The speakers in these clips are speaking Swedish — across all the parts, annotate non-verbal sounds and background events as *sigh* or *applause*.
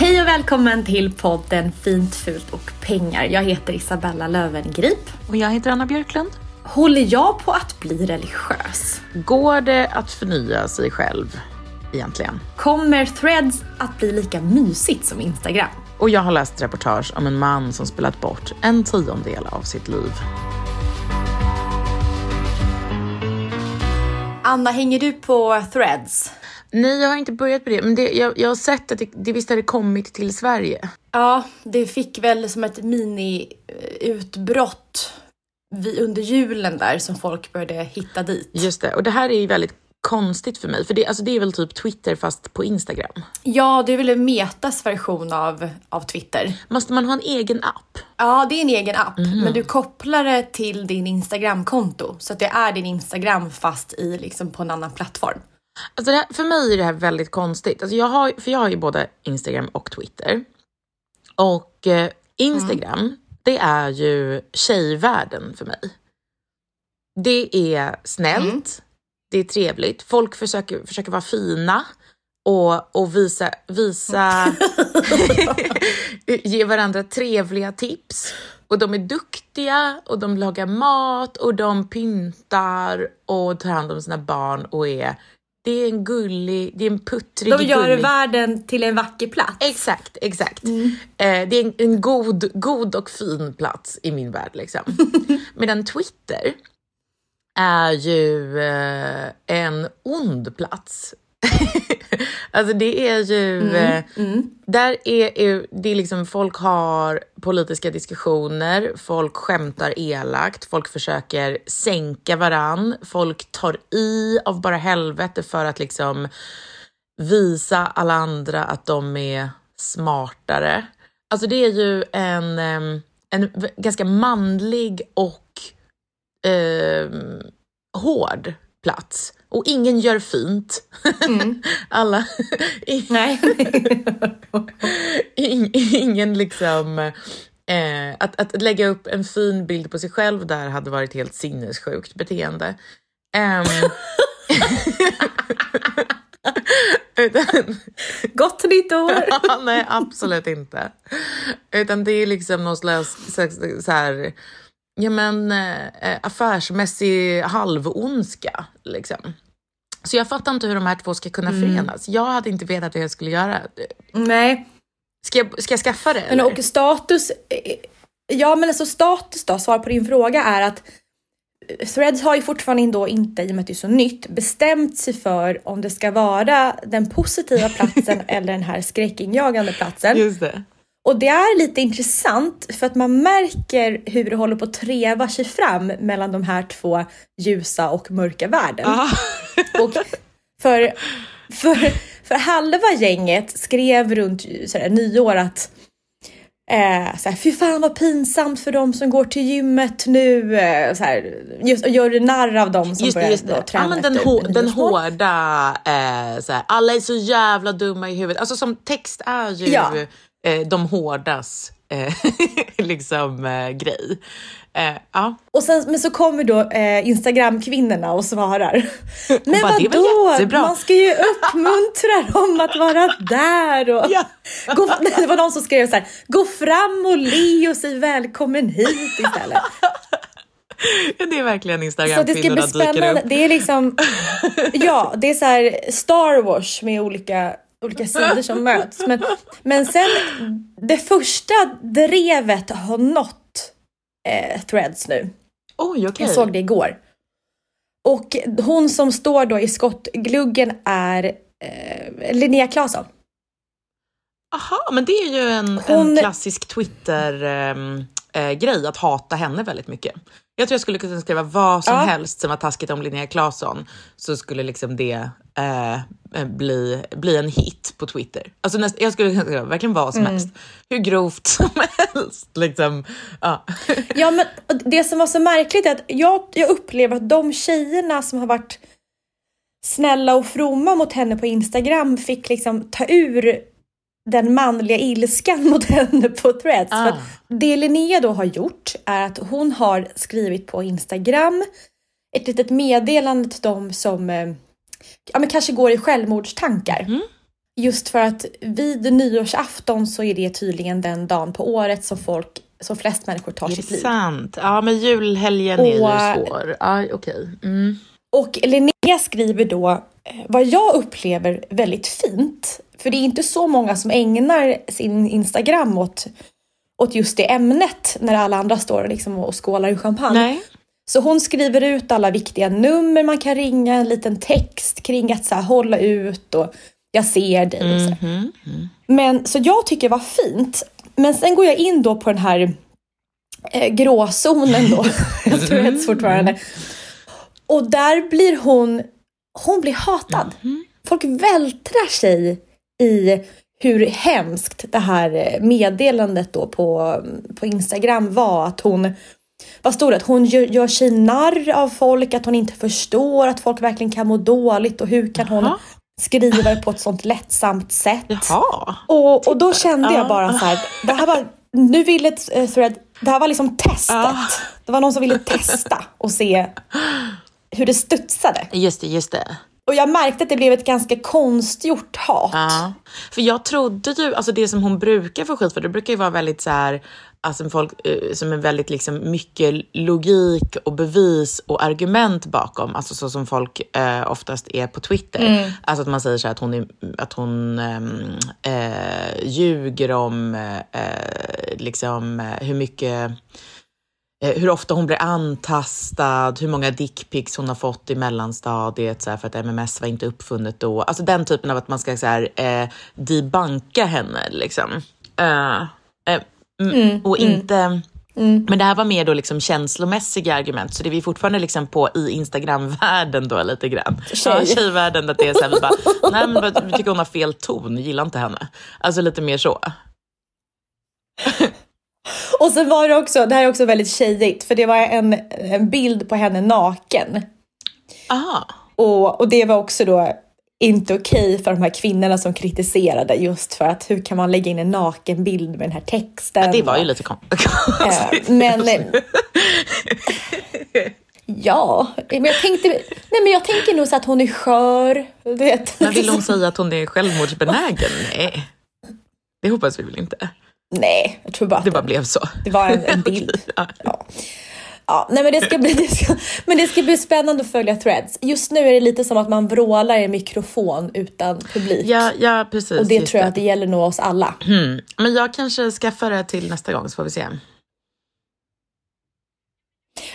Hej och välkommen till podden Fint, fult och pengar. Jag heter Isabella Löwengrip. Och jag heter Anna Björklund. Håller jag på att bli religiös? Går det att förnya sig själv egentligen? Kommer threads att bli lika mysigt som Instagram? Och jag har läst reportage om en man som spelat bort en tiondel av sitt liv. Anna, hänger du på threads? Nej, jag har inte börjat på det, men det, jag, jag har sett att det, det visst har det kommit till Sverige. Ja, det fick väl som ett mini-utbrott vid- under julen där som folk började hitta dit. Just det, och det här är ju väldigt konstigt för mig, för det, alltså det är väl typ Twitter fast på Instagram. Ja, det är väl Metas version av, av Twitter. Måste man ha en egen app? Ja, det är en egen app, men du kopplar det till din Instagram-konto. Så att det är din Instagram fast i liksom på en annan plattform. Alltså här, för mig är det här väldigt konstigt. Alltså jag har, för jag har ju både Instagram och Twitter. Och eh, Instagram, det är ju tjejvärlden för mig. Det är snällt, det är trevligt, folk försöker, försöker vara fina och, och visa, visa *laughs* ge varandra trevliga tips. Och de är duktiga och de lagar mat och de pyntar och tar hand om sina barn och är det är en gullig, det är en puttrig De gör gullig... världen till en vacker plats. Exakt, exakt. Eh, det är en, en god, god och fin plats i min värld. Liksom. *laughs* Medan Twitter är ju eh, en ond plats. *laughs* alltså det är ju... eh, Där är, är det är liksom folk har politiska diskussioner, folk skämtar elakt, folk försöker sänka varann, folk tar i av bara helvete för att liksom visa alla andra att de är smartare. Alltså det är ju en, en ganska manlig och em, hård plats. Och ingen gör fint. *laughs* Alla... *laughs* Nej. *laughs* In, ingen liksom... Eh, att, att lägga upp en fin bild på sig själv där hade varit helt sinnessjukt beteende. Ehm, utan, Gott nytt år! Ja, nej, absolut inte. Utan det är liksom någon slags, slags så här, ja men eh, affärsmässig halvondska liksom. Så jag fattar inte hur de här två ska kunna förenas. Jag hade inte vetat hur jag skulle göra. Nej. Ska jag, ska jag skaffa det? Men Eller? och status, eh, ja men alltså status då, svar på din fråga är att eh, Threads har ju fortfarande ändå inte, i och med att det är så nytt, bestämt sig för om det ska vara den positiva platsen *laughs* eller den här skräckinjagande platsen. Just det. Och det är lite intressant för att man märker hur det håller på att treva sig fram mellan de här två ljusa och mörka världen. *laughs* Och för, för, för halva gänget skrev runt sådär, nyår att Eh, såhär, fy fan vad pinsamt för de som går till gymmet nu. Eh, såhär, just, och gör narr av dem som Just börjar just då träna Ja, men den, efter hå- den hårda, eh, såhär, alla är så jävla dumma i huvudet. Alltså som text är ju Ja. Eh, de hårdas eh, *laughs* liksom, eh, grej. Eh, ja. Och sen, men så kommer då eh, Instagram-kvinnorna och svarar. *laughs* Men bara, vadå? jättebra." Man ska ju uppmuntra *laughs* dem att vara där. Och Ja. gå, det var någon som skrev så här. Gå fram och le och säg välkommen hit istället. Det är verkligen Instagram-kvinnorna dyker upp. Det är liksom, ja, det är så Star Wars med olika, olika sidor som möts. Men, men sen, det första drevet har nått eh, threads nu. Oj, okej. Jag såg det igår. Och hon som står då i skottgluggen är eh, Linnea Claesson. Aha, men det är ju en, Hon- en klassisk Twitter-grej att hata henne väldigt mycket. Jag tror jag skulle kunna skriva vad som Ja. helst som var taskigt om Linnea Claesson så skulle liksom det eh, bli, bli en hit på Twitter. Alltså näst, jag skulle kunna säga verkligen vad som helst. Hur grovt *laughs* som helst. Liksom. Ja. Ja, men det som var så märkligt är att jag, jag upplever att de tjejerna som har varit snälla och fromma mot henne på Instagram fick liksom ta ur den manliga ilskan mot *laughs* henne på threads. Ah. För det Linnea då har gjort är att hon har skrivit på Instagram ett litet meddelande till dem som eh, ja, men kanske går i självmordstankar. Mhm. Just för att vid nyårsafton så är det tydligen den dagen på året som folk, som flest människor tar Är sitt liv. det sant? Ja, men julhelgen är Och- ju svår. Ja, okej. Mm. Och Linnea skriver då eh, vad jag upplever väldigt fint. För det är inte så många som ägnar sin Instagram åt, åt just det ämnet när alla andra står liksom och skålar i champagne. Nej. Så hon skriver ut alla viktiga nummer man kan ringa, en liten text kring att så här, hålla ut och jag ser dig. Och så. här. Mhm. Men så jag tycker det var fint. Men sen går jag in då på den här eh, gråzonen då. *laughs* jag tror det fortfarande. Och där blir hon, hon blir hatad. Folk vältrar sig i hur hemskt det här eh, meddelandet då på, på Instagram var. Att hon, vad stod det? Att hon gör, gör sig narr av folk, att hon inte förstår att folk verkligen kan må dåligt och hur kan hon Jaha. skriva det på ett sånt lättsamt sätt. Jaha. Och, och då kände jag Ja. bara så här, det här var, nu ville eh, Thread, det här var liksom testet. Det var någon som ville testa och se hur det studsade. Just det, just det. Och jag märkte att det blev ett ganska konstgjort hat. Ja, för jag trodde ju, alltså det som hon brukar få skit för, det brukar ju vara väldigt så här, alltså folk eh, som är väldigt liksom mycket logik och bevis och argument bakom, alltså så som folk eh, oftast är på Twitter. Alltså att man säger så att hon, är, att hon ehm, eh, ljuger om eh, liksom eh, hur mycket eh, hur ofta hon blir antastad, hur många dickpics hon har fått i mellanstadiet så här, för att MMS var inte uppfunnet då. Alltså den typen av att man ska så här, eh, debanka henne. Liksom. Eh, eh, mm, och inte... Men det här var mer då liksom känslomässiga argument, så det är vi fortfarande liksom på i Instagram-världen då lite grann. Tjej. Ja, tjejvärlden, att det är så här, vi bara, *laughs* nej men vi tycker hon har fel ton, gillar inte henne. Alltså lite mer så. *laughs* Och sen var det också, det här är också väldigt tjejigt, för det var en, en bild på henne naken. Aha. Och, och det var också då inte okej för de här kvinnorna som kritiserade just för att hur kan man lägga in en nakenbild med den här texten. Ja, det var ju lite kon- *laughs* konstigt. Eh, men... eh, Ja, men jag tänkte, nej men jag tänker nog så att hon är skör. Du vet. Men vill hon säga att hon är självmordsbenägen? Nej. Det hoppas vi väl inte. Nej, jag tror bara att Det bara blev så. det var en, en bild. *laughs* Ja. Ja. Nej men det ska bli, det ska, men det ska bli spännande att följa threads. Just nu är det lite som att man vrålar i en mikrofon utan publik. Ja, ja precis. och det tror jag att det gäller nog oss alla. Mm. Men jag kanske skaffar det till nästa gång så får vi se.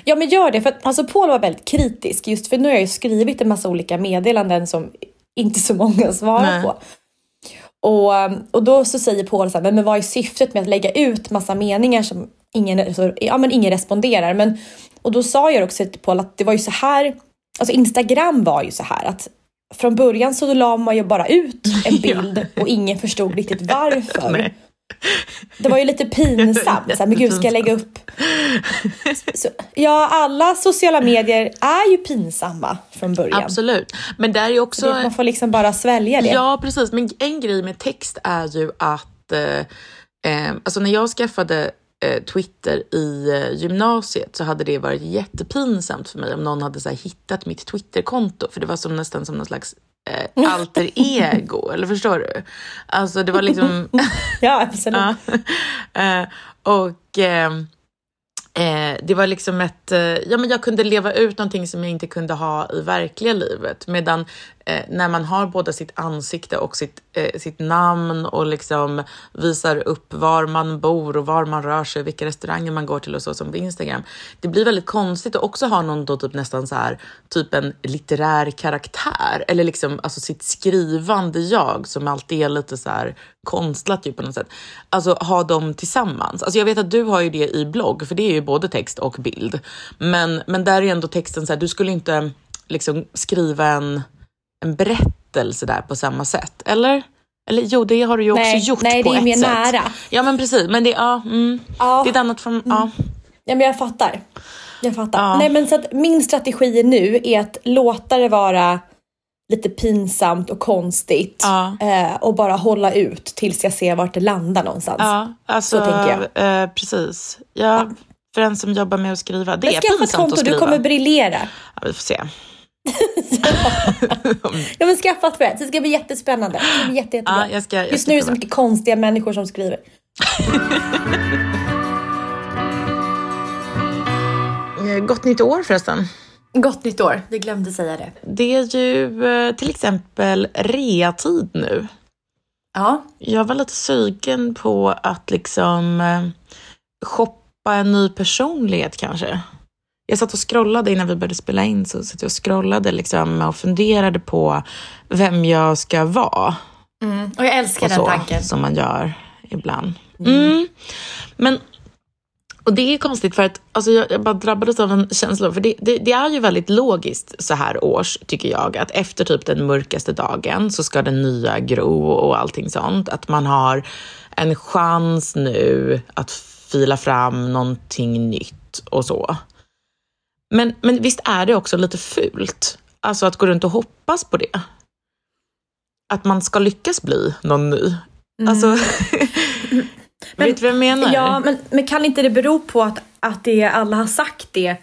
Ja men gör det, för att alltså Paul var väldigt kritisk just för nu har jag ju skrivit en massa olika meddelanden som inte så många svarar Nej. på. Och, och då så säger Paul så här, men, vad är syftet med att lägga ut massa meningar som ingen, så, ja, men ingen responderar? Men, och då sa jag också till Paul att det var ju så här, alltså Instagram var ju så här att från början så la man ju bara ut en *laughs* bild och ingen förstod riktigt *laughs* varför. Det var ju lite pinsamt. Så men gud, ska jag lägga upp? Så, ja, alla sociala medier är ju pinsamma från början. Absolut. Men där är också... Det- Man får liksom bara svälja det. Ja, precis. Men en grej med text är ju att eh, eh, alltså när jag skaffade eh, Twitter i eh, gymnasiet så hade det varit jättepinsamt för mig om någon hade så hittat mitt Twitterkonto. För det var som, nästan som någon slags eh, alter ego. *laughs* eller förstår du? Alltså det var liksom... *laughs* Ja, absolut. Ja. Eh, och eh, eh, det var liksom ett... Eh, ja, men jag kunde leva ut någonting som jag inte kunde ha i verkliga livet. Medan eh, när man har både sitt ansikte och sitt, eh, sitt namn och liksom visar upp var man bor och var man rör sig, vilka restauranger man går till och så som på Instagram. Det blir väldigt konstigt att också ha någon då typ nästan så här, typ en litterär karaktär eller liksom alltså sitt skrivande jag som alltid är lite så här konstlat ju på något sätt. Alltså ha dem tillsammans. Alltså jag vet att du har ju det i blogg, för det är ju både text och bild. Men, men där är ändå texten så här, du skulle inte liksom skriva en en berättelse där på samma sätt, eller? Eller jo, det har du ju också Nej, gjort nej, på det är ett mer sätt. nära. Ja, men precis. Men det, ja, mm, Ja. det är ett annat form. Ja. Ja, men jag fattar. Jag fattar. Ja. Nej, men så att min strategi nu är att låta det vara lite pinsamt och konstigt Ja. eh, och bara hålla ut tills jag ser vart det landar någonstans. Ja, alltså, Så tänker Eh, precis. Ja, För en som jobbar med att skriva. Det Men är skaffa ett pinsamt konto, att skriva. du kommer briljera. ja, vi får se. *laughs* Ja men skaffa ett Threads, det ska bli jättespännande. Det ska bli jätte, jättebra. Ja, jag ska- jag Just nu är det så mycket konstiga människor som skriver. *laughs* Eh, Gott nytt år förresten. Gott nytt år, vi glömde säga det. Det är ju eh, till exempel reatid nu. Ja. Jag var lite sugen på att liksom eh, shoppa en ny personlighet kanske. Jag satt och scrollade innan vi började spela in så satt jag och scrollade liksom och funderade på vem jag ska vara. Mm. Och jag älskar och den så, tanken. som man gör ibland. Mm. Men, och det är konstigt för att alltså jag, jag bara drabbades av en känsla, för det, det, det är ju väldigt logiskt så här års, tycker jag, att efter typ den mörkaste dagen så ska den nya gro och allting sånt. Att man har en chans nu att fila fram någonting nytt och så. Men, men visst är det också lite fult? Alltså att gå runt och hoppas på det. Att man ska lyckas bli någon ny. Alltså, *laughs* *laughs* vet du vad jag menar? Ja, men, men kan inte det bero på att, att det, alla har sagt det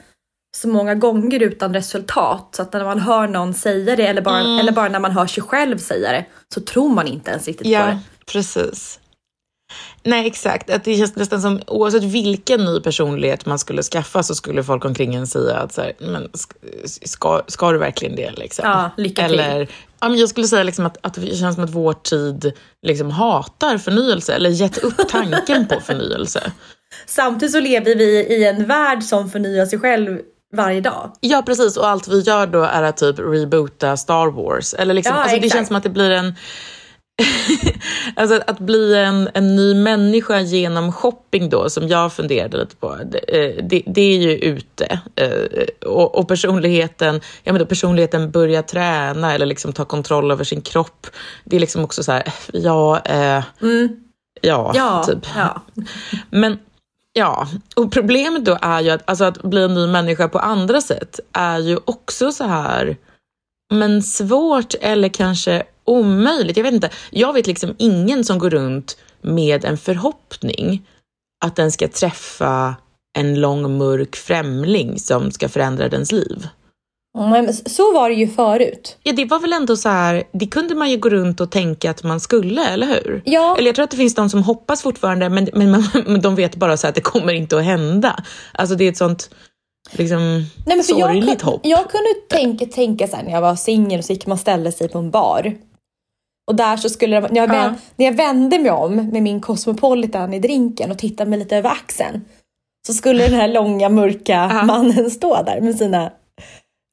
så många gånger utan resultat? Så att när man hör någon säga det eller bara, eller bara när man hör sig själv säga det så tror man inte ens riktigt på Ja, det. precis. Nej, exakt. Att det känns nästan som oavsett vilken ny personlighet man skulle skaffa så skulle folk omkring en säga att så här, men sk- ska, ska du verkligen det? Liksom? Ja, lycka till. Eller, ja, men jag skulle säga liksom att, att det känns som att vår tid liksom hatar förnyelse eller gett upp tanken på förnyelse. Samtidigt så lever vi i en värld som förnyar sig själv varje dag. Ja, precis. Och allt vi gör då är att typ reboota Star Wars. Eller liksom, Ja, alltså, det känns som att det blir en... alltså att, att bli en, en ny människa genom shopping då, som jag funderade lite på, det, eh, det, det är ju ute. Eh, Och, och personligheten, ja, men då personligheten börjar träna eller liksom ta kontroll över sin kropp. Det är liksom också så här, ja, eh, ja, Ja, typ. ja. Men ja, och problemet då är ju att, alltså att bli en ny människa på andra sätt är ju också så här, men svårt eller kanske omöjligt. Jag vet inte. Jag vet liksom ingen som går runt med en förhoppning att den ska träffa en lång mörk främling som ska förändra dens liv. Men så var det ju förut. Ja, det var väl ändå så här, det kunde man ju gå runt och tänka att man skulle, eller hur? Ja. Eller jag tror att det finns de som hoppas fortfarande, men, men, men, *laughs* men de vet bara så att det kommer inte att hända. Alltså det är ett sånt liksom, Nej, men för jag, sorgligt kun- hopp. jag kunde tänka, tänka så här när jag var singel så gick man ställde sig på en bar. Och där så skulle det, när, jag Ja. vän, när jag vände mig om med min Cosmopolitan i drinken och tittade mig lite över axeln. Så skulle den här långa mörka mannen stå där med sina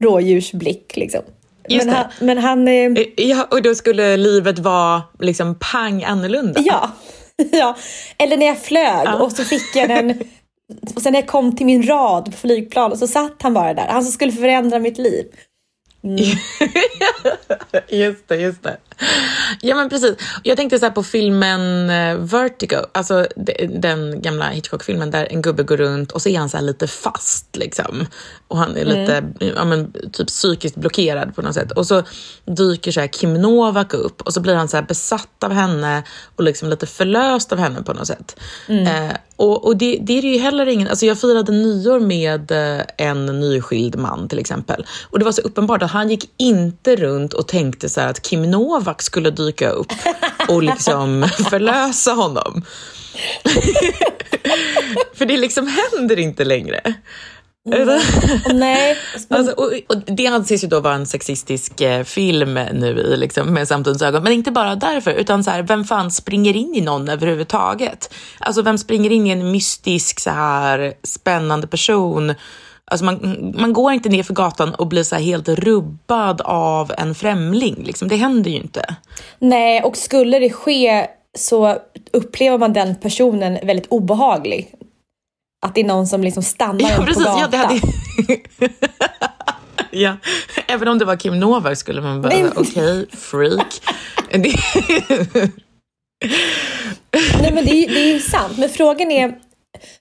rådjursblick liksom. Just men, han, men han, eh, Ja, och då skulle livet vara liksom pang annorlunda. ja, *laughs* ja. Eller när jag flög och så fick jag den och sen när jag kom till min rad på flygplanet så satt han bara där. Han som skulle förändra mitt liv. *laughs* Just det, just det. Ja men precis. Jag tänkte så här på filmen eh, Vertigo, alltså de- den gamla Hitchcock-filmen där en gubbe går runt och så är han så lite fast liksom. Och han är lite, ja men typ psykiskt blockerad på något sätt. Och så dyker så här Kim Novak upp och så blir han så här besatt av henne och liksom lite förlöst av henne på något sätt. Eh, och och det, det är ju heller ingen, alltså jag firade nyår med eh, en nyskild man till exempel. Och det var så uppenbart att han gick inte runt och tänkte så här att Kim Novak skulle dyka upp och liksom *laughs* förlösa honom. *laughs* För det liksom händer inte längre. Nej, *laughs* Alltså, och, och det anses ju då vara en sexistisk eh, film nu i, liksom, med samtidens ögon. Men inte bara därför, utan så här, vem fan springer in i någon överhuvudtaget? Alltså vem springer in i en mystisk, så här, spännande person? Alltså man, man går inte ner för gatan och blir så helt rubbad av en främling. Liksom. Det händer ju inte. Nej, och skulle det ske så upplever man den personen väldigt obehaglig. Att det är någon som liksom stannar en på gatan. Ja, det hade... *laughs* ja, även om det var Kim Novak skulle man bara, okej, okay, freak. *laughs* Nej men det är, det är sant, men frågan är,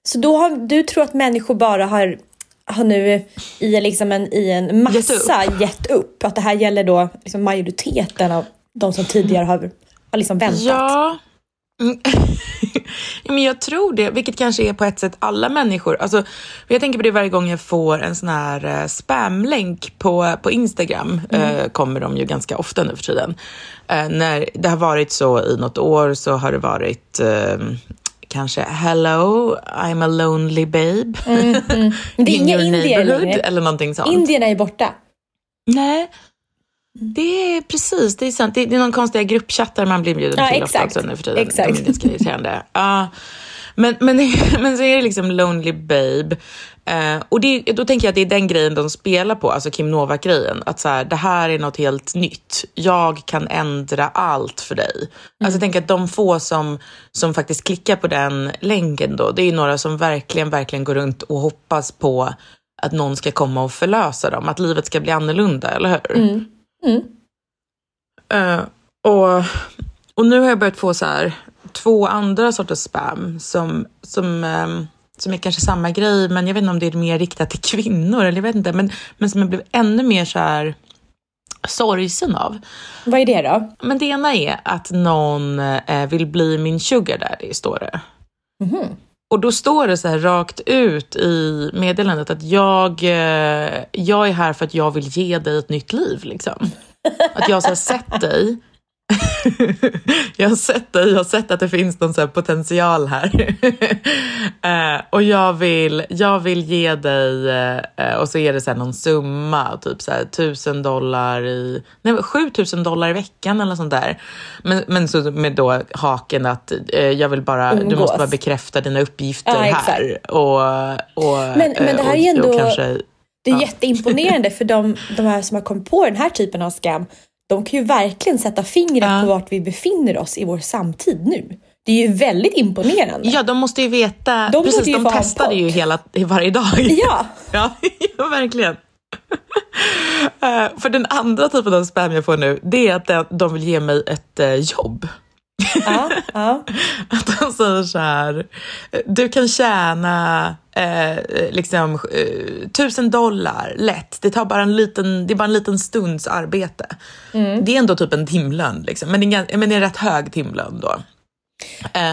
så då har, du tror att människor bara har har nu i, liksom en, i en massa gett upp. gett upp. Att det här gäller då liksom majoriteten av de som tidigare har, har liksom väntat. Ja. *laughs* men jag tror det, vilket kanske är på ett sätt alla människor. Alltså, jag tänker på det varje gång jag får en sån här uh, spamlänk på, på Instagram. Mm. Uh, kommer de ju ganska ofta nu för tiden. Uh, när det har varit så i något år så har det varit kanske Hello, I'm a lonely babe. Mm, mm. Det är inga indier längre. Eller någonting sånt. Indierna är borta. Nej, det är precis, det är sant. Det är, det är någon konstiga gruppchattar man blir inbjuden ja, till exakt. ofta också nu för tiden. Exakt. De är ganska irriterande. Uh, men, men, *laughs* men så är det liksom Lonely Babe. Uh, och det, då tänker jag att det är den grejen de spelar på, alltså Kim Novak-grejen. Att så här, det här är något helt nytt. Jag kan ändra allt för dig. Mm. Alltså jag tänker att de få som, som faktiskt klickar på den länken då, det är några som verkligen, verkligen går runt och hoppas på att någon ska komma och förlösa dem. Att livet ska bli annorlunda, eller hur? Mm. Mm. Uh, och, och nu har jag börjat få så här, två andra sorters spam som, som, um, som är kanske samma grej, men jag vet inte om det är mer riktat till kvinnor, eller jag vet inte, men, men som jag blev ännu mer så här sorgsen av. Vad är det då? Men det ena är att någon eh, vill bli min sugar daddy, står det. Mm. Och då står det så här rakt ut i meddelandet att jag, eh, jag är här för att jag vill ge dig ett nytt liv. Liksom. Att jag har sett dig *laughs* jag har sett det, jag har sett att det finns någon så potential här. uh, *laughs* och jag vill, jag vill ge dig, uh, och så är det så någon summa, typ så här, tusen dollar i, nej 7000 dollar i veckan eller sånt där. Men, men så med då haken att uh, jag vill bara, Umgås. du måste bara bekräfta dina uppgifter ja, här. Och, och, men, men det här är ändå, kanske, det är ja. jätteimponerande för de, de här som har kommit på den här typen av scam de kan ju verkligen sätta fingret ja. på vart vi befinner oss i vår samtid nu. Det är ju väldigt imponerande. Ja, de måste ju veta. De precis, de testade ju hela, varje dag. *laughs* Ja, *laughs* ja, ja verkligen. uh, *laughs* för den andra typen av spam jag får nu, det är att de vill ge mig ett uh, jobb. Ja, ja. *laughs* Att de säger så här, du kan tjäna eh, liksom eh, tusen dollar lätt. Det, tar bara en liten, det är bara en liten stunds arbete. Mm. Det är ändå typ en timlön, liksom. men, det är, men det är en rätt hög timlön då. Eh,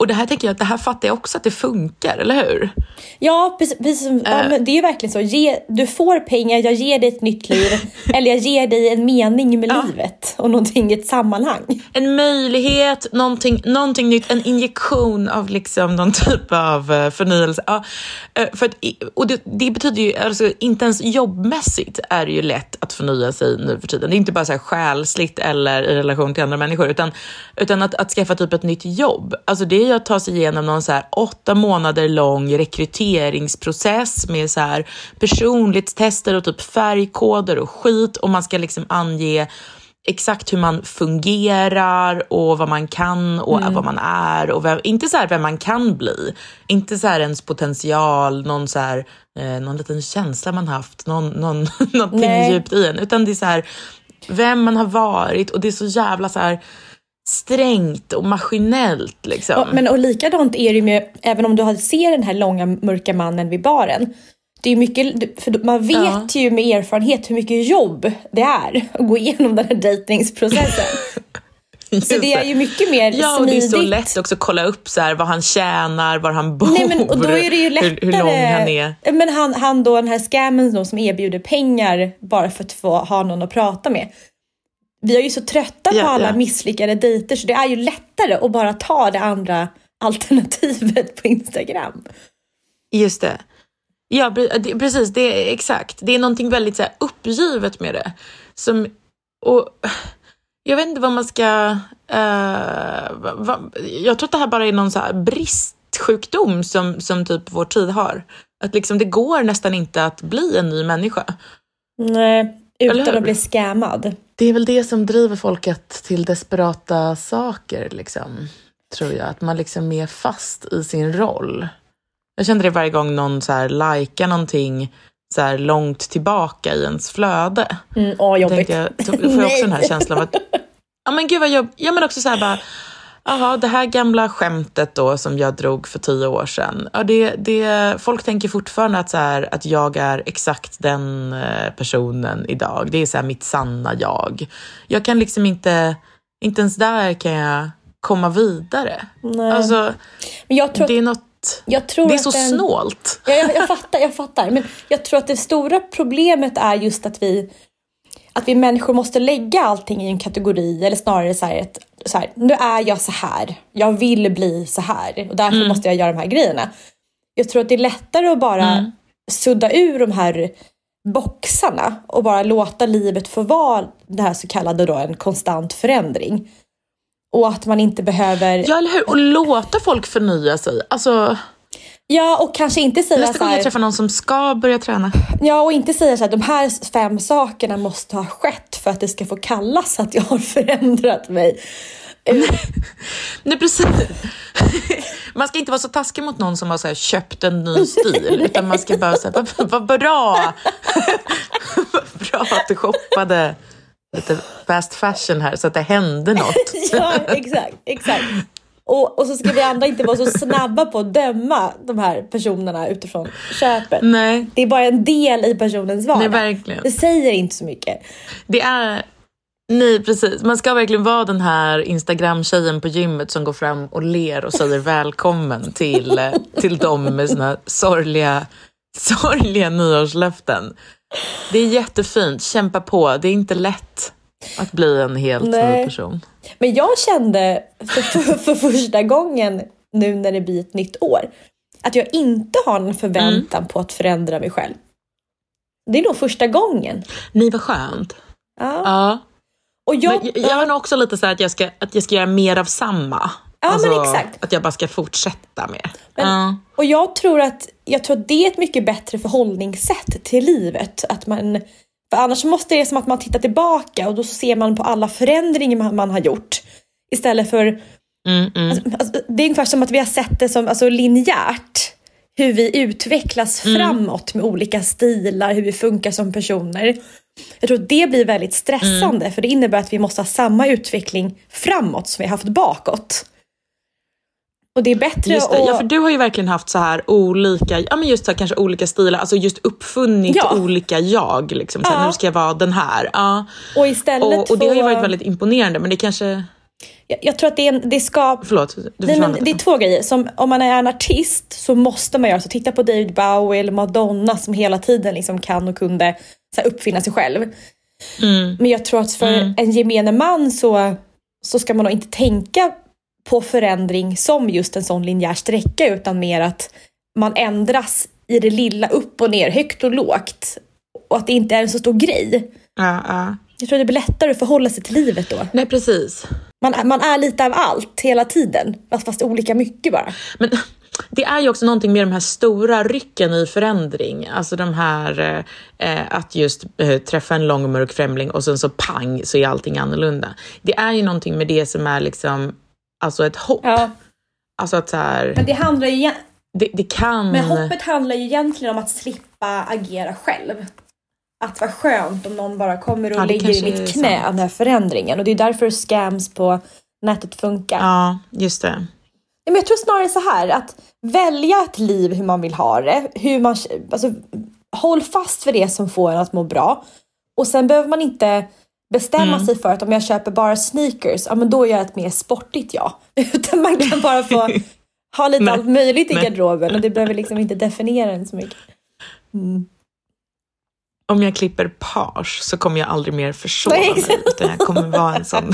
och det här tänker jag att det här fattar jag också att det funkar, eller hur? Ja, precis. Ja, eh. det är ju verkligen så. Ge, du får pengar, jag ger dig ett nytt liv. *laughs* eller jag ger dig en mening med ja. livet och någonting, ett sammanhang. En möjlighet, någonting, någonting nytt, en injektion av liksom någon typ av eh, förnyelse. Ja, eh, för att, och det, det, betyder ju, alltså, inte ens jobbmässigt är det ju lätt att förnya sig nu för tiden. Det är inte bara så här själsligt eller i relation till andra människor, utan, utan att, att skaffa typ ett nytt jobb. Alltså det är att ta sig igenom någon så här åtta månader lång rekryteringsprocess med så här personlighetstester och typ färgkoder och skit och man ska liksom ange exakt hur man fungerar och vad man kan och mm. vad man är och vem, inte så här vem man kan bli, inte så här ens potential, någon så här, eh, någon liten känsla man haft, någon, någon, *laughs* någonting Nej. djupt i en, utan det är så här vem man har varit och det är så jävla så här strängt och maskinellt. Liksom. Ja, men och likadant är det med, även om du ser den här långa mörka mannen vid baren. Det är mycket, för man vet ja. ju med erfarenhet hur mycket jobb det är att gå igenom den här dejtingsprocessen. *laughs* så det är ju mycket mer ja, och det är så lätt också att kolla upp så här, vad han tjänar, var han bor, Nej, men, och då är det ju lättare, hur, hur lång han är. Men han, han då, den här scammen då, som erbjuder pengar bara för att få ha någon att prata med vi är ju så trötta ja, på alla ja. misslyckade dejter så det är ju lättare att bara ta det andra alternativet på Instagram. Just det. Ja, precis. Det är exakt. Det är någonting väldigt så här, uppgivet med det. Som, och, jag vet inte vad man ska... Uh, vad, jag tror att det här bara är någon så här bristsjukdom som, som typ vår tid har. Att liksom det går nästan inte att bli en ny människa. Nej, utan att bli scammad. Det är väl det som driver folket till desperata saker, liksom, tror jag. Att man liksom är fast i sin roll. Jag känner det varje gång någon så här likar någonting så här långt tillbaka i ens flöde. Mm, åh, jobbigt. Tänkte jag, då får jag också den här *laughs* känslan av att, ja men gud vad jobb, ja men också så här bara, Jaha, det här gamla skämtet då som jag drog för tio år sedan. Ja, det, det, folk tänker fortfarande att, så här, att jag är exakt den eh, personen idag. Det är så här mitt sanna jag. Jag kan liksom inte, inte ens där kan jag komma vidare. Nej. Alltså, Men jag tror det är något, jag tror det är så den- snålt. Ja, jag, jag fattar, jag fattar. Men jag tror att det stora problemet är just att vi, att vi människor måste lägga allting i en kategori, eller snarare så här, ett, så här, nu är jag så här, jag vill bli så här och därför måste jag göra de här grejerna. Jag tror att det är lättare att bara sudda ur de här boxarna och bara låta livet få vara det här så kallade då en konstant förändring. Och att man inte behöver... Ja, eller hur? Och låta folk förnya sig. Alltså, Ja, och kanske inte säga nästa gång jag träffar någon som ska börja träna. Ja, och inte säga så här, de här fem sakerna måste ha skett för att det ska få kallas att jag har förändrat mig. *laughs* Nej, precis. *laughs* Man ska inte vara så taskig mot någon som har så köpt en ny stil, *laughs* utan man ska bara säga, vad, vad bra! vad bra att du shoppade lite fast fashion här så att det hände något. Ja, exakt, exakt. Och, och så ska vi andra inte vara så snabba på att döma de här personerna utifrån köpet. Nej, Det är bara en del i personens vardag. nej, verkligen. Det säger inte så mycket. Det är... Nej, precis. Man ska verkligen vara den här Instagram-tjejen på gymmet som går fram och ler och säger välkommen till, till dem med sina sorgliga, sorgliga nyårslöften. Det är jättefint. Kämpa på. Det är inte lätt att bli en helt Nej. ny person. Men jag kände för, för, för första gången nu när det blir ett nytt år att jag inte har någon förväntan Mm. på att förändra mig själv. Det är nog första gången. Nej, vad skönt. Ja. Ja. Och jag, Men jag, är nog också lite så att jag ska, att jag ska göra mer av samma. Alltså, Ja, men exakt. Att jag bara ska fortsätta med. Men- Ja. Och jag tror, att, jag tror att det är ett mycket bättre förhållningssätt till livet. Att man, för annars måste det som att man tittar tillbaka och då så ser man på alla förändringar man, man har gjort. Istället för, Mm, mm. alltså, det är ungefär som att vi har sett det som alltså, linjärt. Hur vi utvecklas Mm. framåt med olika stilar, hur vi funkar som personer. Jag tror att det blir väldigt stressande Mm. för det innebär att vi måste ha samma utveckling framåt som vi har haft bakåt. Och det är bättre Just det. att... Ja, för du har ju verkligen haft så här olika, ja men just så här, kanske olika stilar, alltså just uppfunnit Ja. olika jag. Liksom. Så här, Ja. Nu ska jag vara den här. Ja. Och istället Och, och det har ju varit väldigt imponerande, men det kanske... Jag, jag tror att det, är en, det ska... Förlåt, du Nej, men det är två grejer. Som, om man är en artist så måste man göra så. Titta på David Bowie eller Madonna som hela tiden liksom kan och kunde så här, uppfinna sig själv. Mm. Men jag tror att för en gemene man så, så ska man nog inte tänka på förändring som just en sån linjär sträcka utan mer att man ändras i det lilla upp och ner, högt och lågt. Och att det inte är en så stor grej. Ja, ja. Jag tror det blir lättare att förhålla sig till livet då. Nej, precis. Man, man är lite av allt hela tiden, fast, fast olika mycket bara. Men det är ju också någonting med de här stora rycken i förändring. Alltså de här eh, att just eh, träffa en lång och mörk främling och sen så pang så är allting annorlunda. Det är ju någonting med det som är liksom, alltså ett hopp. Ja, Alltså att så här, men det handlar ju det, det kan... men hoppet handlar ju egentligen om att slippa agera själv. Att vara skönt om någon bara kommer och Ja, det lägger i mitt knä, den här förändringen. Och det är därför scams på nätet funkar. Ja, just det. Men jag tror snarare så här, att välja ett liv hur man vill ha det. Hur man, alltså, håll fast för det som får en att må bra. Och sen behöver man inte bestämma Mm. sig för att om jag köper bara sneakers, ja men då är jag ett mer sportigt jag. *laughs* Utan man kan bara få *laughs* ha lite Nej, allt möjligt i nej. garderoben och det behöver liksom inte definiera en så mycket. Om jag klipper page så kommer jag aldrig mer försova Nej, mig. Utan jag kommer vara en sån...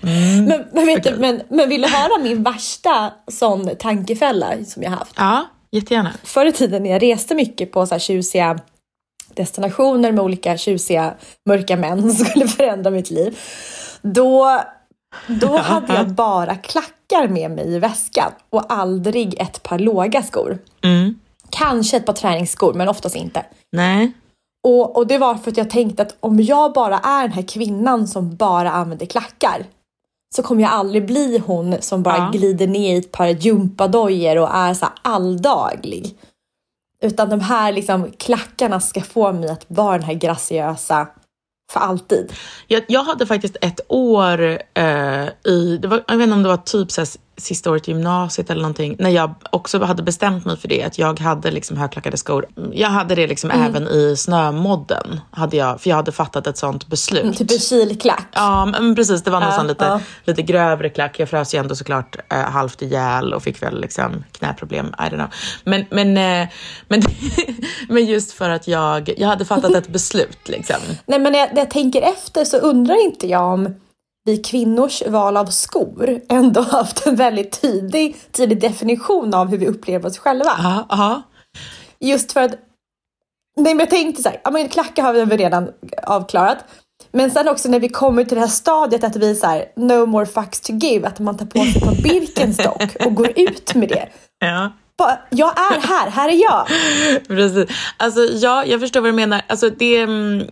Men, men, vet du, men, men vill du höra min värsta sån tankefälla som jag haft? Ja, jättegärna. förr i tiden när jag reste mycket på så här tjusiga destinationer med olika tjusiga mörka män som skulle förändra mitt liv. Då, då hade jag bara klackar med mig i väskan och aldrig ett par låga skor. Mm. Kanske ett par träningsskor, men oftast inte. Nej. Och, och det var för att jag tänkte att om jag bara är den här kvinnan som bara använder klackar så kommer jag aldrig bli hon som bara Ja. glider ner i ett par gympadojor och är så alldaglig. Utan de här liksom klackarna ska få mig att vara den här graciösa för alltid. Jag, jag hade faktiskt ett år eh, i, det var, jag vet inte om det var typ så sista året i gymnasiet eller någonting, när jag också hade bestämt mig för det, att jag hade liksom högklackade skor. Jag hade det liksom Mm. även i snömodden, hade jag, för jag hade fattat ett sånt beslut. Typ en kilklack. Ja, men precis. Det var någon Ja, sån lite, ja. lite grövre klack. Jag frös ju ändå såklart eh, halvt ihjäl och fick väl liksom knäproblem. I don't know. Men, men, eh, men, *laughs* men just för att jag, jag hade fattat ett beslut. Liksom. Nej men när jag, när jag tänker efter så undrar inte jag om vi kvinnors val av skor ändå *laughs* haft en väldigt tydlig, tydlig definition av hur vi upplever oss själva. Ja, ja. Just för att, nej men jag tänkte så här, ja men klackar har vi väl redan avklarat. Men sen också när vi kommer till det här stadiet att vi är så här, no more fucks to give, att man tar på sig par *laughs* Birkenstock och går ut med det. ja. Bara, jag är här, här är jag. *laughs* Precis. Alltså, ja, jag förstår vad du menar. Alltså, det, mm,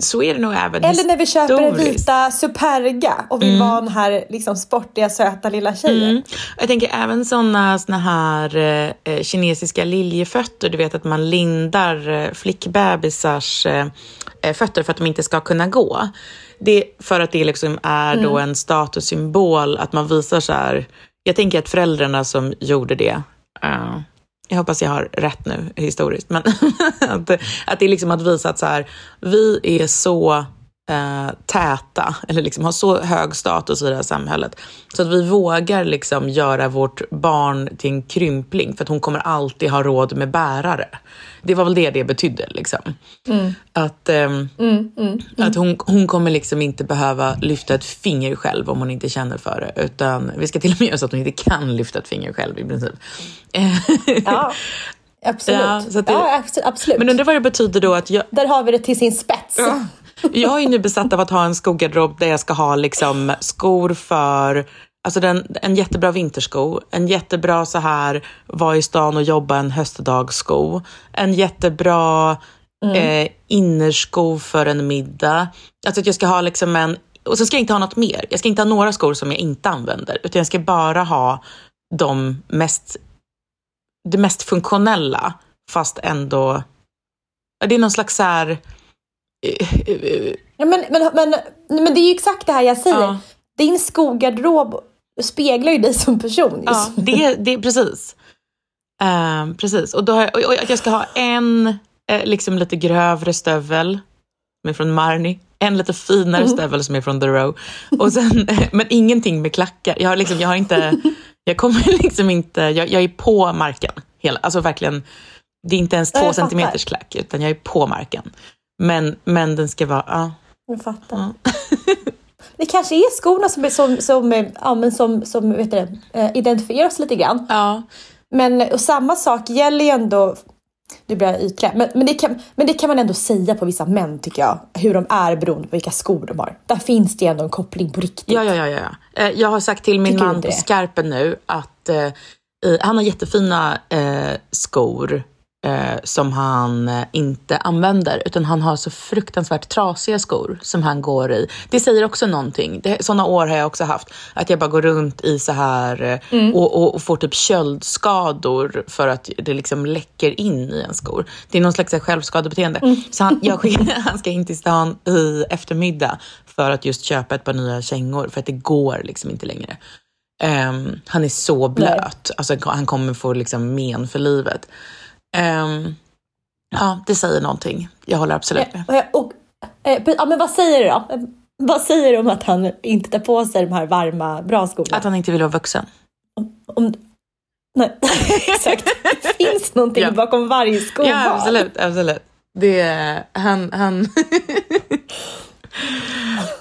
så är det nog även Eller när vi köper en vita Superga och vill vara den här liksom, sportiga, söta lilla tjejen. Mm. Jag tänker även såna, såna här eh, kinesiska liljefötter, du vet att man lindar eh, flickbebisars eh, eh, fötter för att de inte ska kunna gå. Det för att det liksom är då en statussymbol att man visar så här. Jag tänker att föräldrarna som gjorde det, eh, jag hoppas jag har rätt nu historiskt, men *laughs* att, att det är liksom att visa att så här, vi är så eh, täta, eller liksom har så hög status i det här samhället, så att vi vågar liksom göra vårt barn till en krympling, för att hon kommer alltid ha råd med bärare. Det var väl det det betydde. Liksom. Att, ehm, att hon, hon kommer liksom inte behöva lyfta ett finger själv om hon inte känner för det, utan vi ska till och med göra så att hon inte kan lyfta ett finger själv i princip. *laughs* Ja, absolut. Ja, det- ja, abs- absolut. Men undrar vad det betyder då att jag, Där har vi det till sin spets. Jag är nu besatt av att ha en skogarderob där jag ska ha liksom skor för Alltså den, en jättebra vintersko, en jättebra så här vara i stan och jobba en höstdagssko, en jättebra eh, innersko för en middag. Alltså att jag ska ha liksom en, och så ska jag inte ha något mer. Jag ska inte ha några skor som jag inte använder, utan jag ska bara ha de mest, det mest funktionella, fast ändå, det är någon slags så här, eh, eh, Ja, men, men, men, men det är ju exakt det här jag säger. Ja. Din skogarderob speglar ju dig som person. Ja, Just. det, det precis. Ehm, precis. Och, då jag, och, och jag ska ha en eh, liksom lite grövre stövel som är från Marni. En lite finare stövel som är från The Row. Och sen, *laughs* men ingenting med klackar. Jag har, liksom, jag har inte... Jag kommer *laughs* liksom inte... Jag, jag är på marken. Hela, alltså verkligen. Det är inte ens Ja, två centimeters klack, utan jag är på marken. Men, men den ska vara... Ja. Jag fattar. *laughs* Det kanske är skorna som, är- som, som, eh, ja, men som, som vet du, eh, identifierar oss lite grann. ja. Men och samma sak gäller ju ändå, nu blir jag ytlig, men, men, det kan, men det kan man ändå säga på vissa män tycker jag. Hur de är beroende på vilka skor de har. Där finns det ändå en koppling på riktigt. Ja, ja, ja. ja. Eh, Jag har sagt till min Tycker man på skarpen nu att eh, han har jättefina eh, skor eh, som han eh, inte använder, utan han har så fruktansvärt trasiga skor som han går i. Det säger också någonting. Det, såna år har jag också haft, att jag bara går runt i så här eh, Mm. och, och, och får typ köldskador för att det liksom läcker in i en skor. Det är någon slags självskadebeteende. Mm. Så han, jag, *laughs* han ska in till stan i eftermiddag för att just köpa ett par nya kängor, för att det går liksom inte längre. Ehm, han är så blöt. Alltså, han kommer få liksom men för livet. Ehm, ja, det säger någonting. Jag håller absolut med. Eh, Och, eh, ja, men vad säger du då? Vad säger du om att han inte tar på sig de här varma, bra skorna? Att han inte vill vara vuxen. Om, nej, *laughs* exakt. Det finns någonting Ja. bakom varje skoval. Ja, absolut. absolut. Det är, han... han *laughs*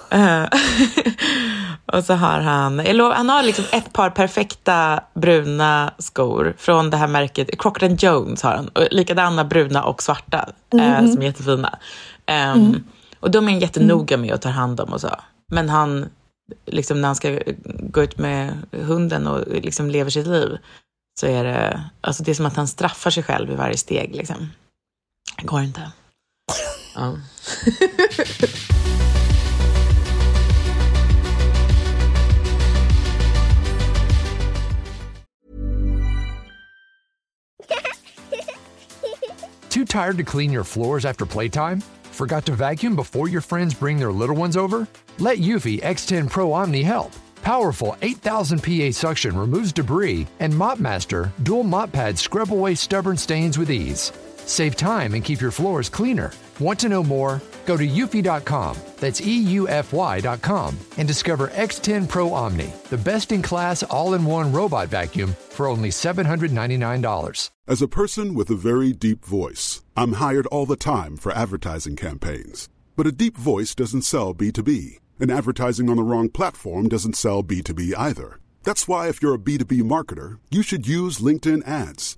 *laughs* och så har han, han har liksom ett par perfekta bruna skor från det här märket, Crockett Jones har han, och likadana bruna och svarta eh, som är jättefina. Ehm, Och de är han jättenoga med att ta hand om och så. Men han, liksom när han ska gå ut med hunden och liksom lever sitt liv, så är det, alltså det är som att han straffar sig själv i varje steg. Liksom. Det går inte. Ja. Oh. *laughs* Too tired to clean your floors after playtime? Forgot to vacuum before your friends bring their little ones over? Let Eufy X10 Pro Omni help. Powerful 8000 PA suction removes debris, and Mop Master dual mop pads scrub away stubborn stains with ease. Save time and keep your floors cleaner. Want to know more? Go to eufy.com, that's EUFY.com, and discover X10 Pro Omni, the best in class all in one robot vacuum for only $799. As a person with a very deep voice, I'm hired all the time for advertising campaigns. But a deep voice doesn't sell B2B, and advertising on the wrong platform doesn't sell B2B either. That's why, if you're a B2B marketer, you should use LinkedIn ads.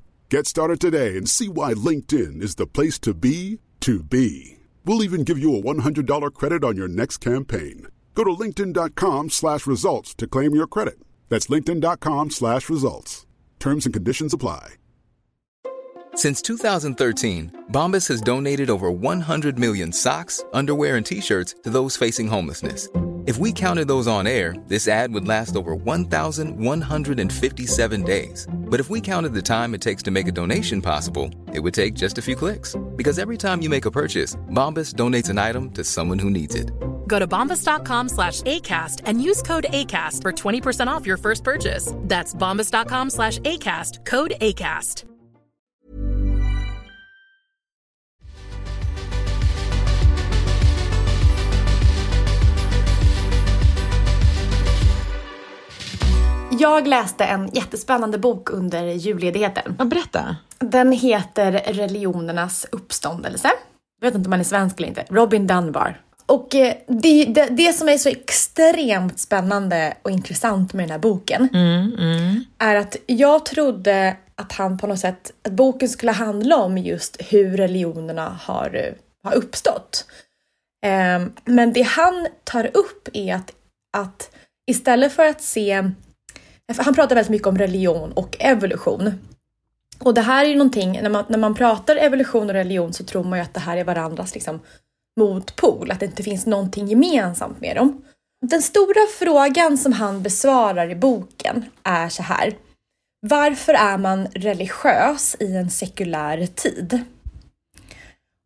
Get started today and see why LinkedIn is the place to be to be. We'll even give you a $100 credit on your next campaign. Go to linkedin.com slash results to claim your credit. That's linkedin.com slash results. Terms and conditions apply. Since 2013, Bombas has donated over 100 million socks, underwear, and t-shirts to those facing homelessness. If we counted those on air, this ad would last over 1,157 days. But if we counted the time it takes to make a donation possible, it would take just a few clicks. Because every time you make a purchase, Bombas donates an item to someone who needs it. Go to bombas.com slash ACAST and use code ACAST for 20% off your first purchase. That's bombas.com slash ACAST, code ACAST. Jag läste en jättespännande bok under julledigheten. Ja, berätta. Den heter Religionernas uppståndelse. Jag vet inte om man är svensk eller inte. Robin Dunbar. Och eh, det, det, det som är så extremt spännande och intressant med den här boken är att jag trodde att han på något sätt, att boken skulle handla om just hur religionerna har, eh, har uppstått. Eh, men det han tar upp är att, att istället för att se han pratar väldigt mycket om religion och evolution. Och det här är ju någonting, när man, när man pratar evolution och religion så tror man ju att det här är varandras liksom, motpol, att det inte finns någonting gemensamt med dem. Den stora frågan som han besvarar i boken är så här. Varför är man religiös i en sekulär tid?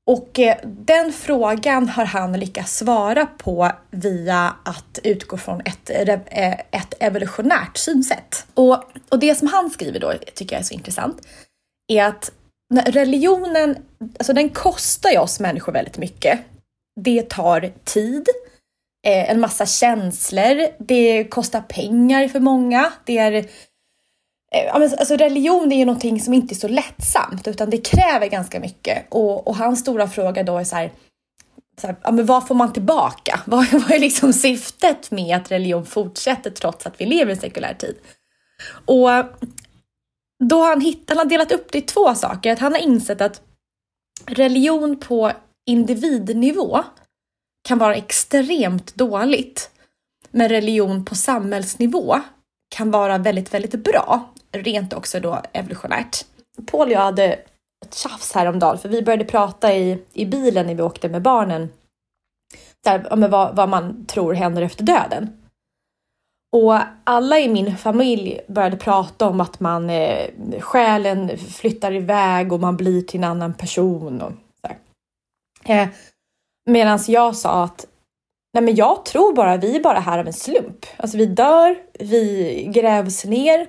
Och eh, den frågan har han lyckats svara på via att utgå från ett, eh, eh, ett evolutionärt synsätt. Och, och det som han skriver då, tycker jag är så intressant, är att religionen, alltså den kostar ju oss människor väldigt mycket. Det tar tid, en massa känslor, det kostar pengar för många, det är Eh, alltså, alltså religion är ju någonting som inte är så lättsamt utan det kräver ganska mycket. Och, och hans stora fråga då är så här, så här, ja, men vad får man tillbaka? *laughs* Vad, vad är liksom syftet med att religion fortsätter trots att vi lever i en sekulär tid? Och då har han, hittat, han har delat upp det i två saker. Att han har insett att religion på individnivå kan vara extremt dåligt. Men religion på samhällsnivå kan vara väldigt, väldigt bra. Rent också då evolutionärt. Paul och jag hade ett tjafs häromdagen för vi började prata i, i bilen när vi åkte med barnen. Där, om vad, vad man tror händer efter döden. Och alla i min familj började prata om att man eh, själen flyttar iväg och man blir till en annan person. Och så eh, Medan jag sa att Nej men jag tror bara vi är bara här av en slump. Alltså vi dör, vi grävs ner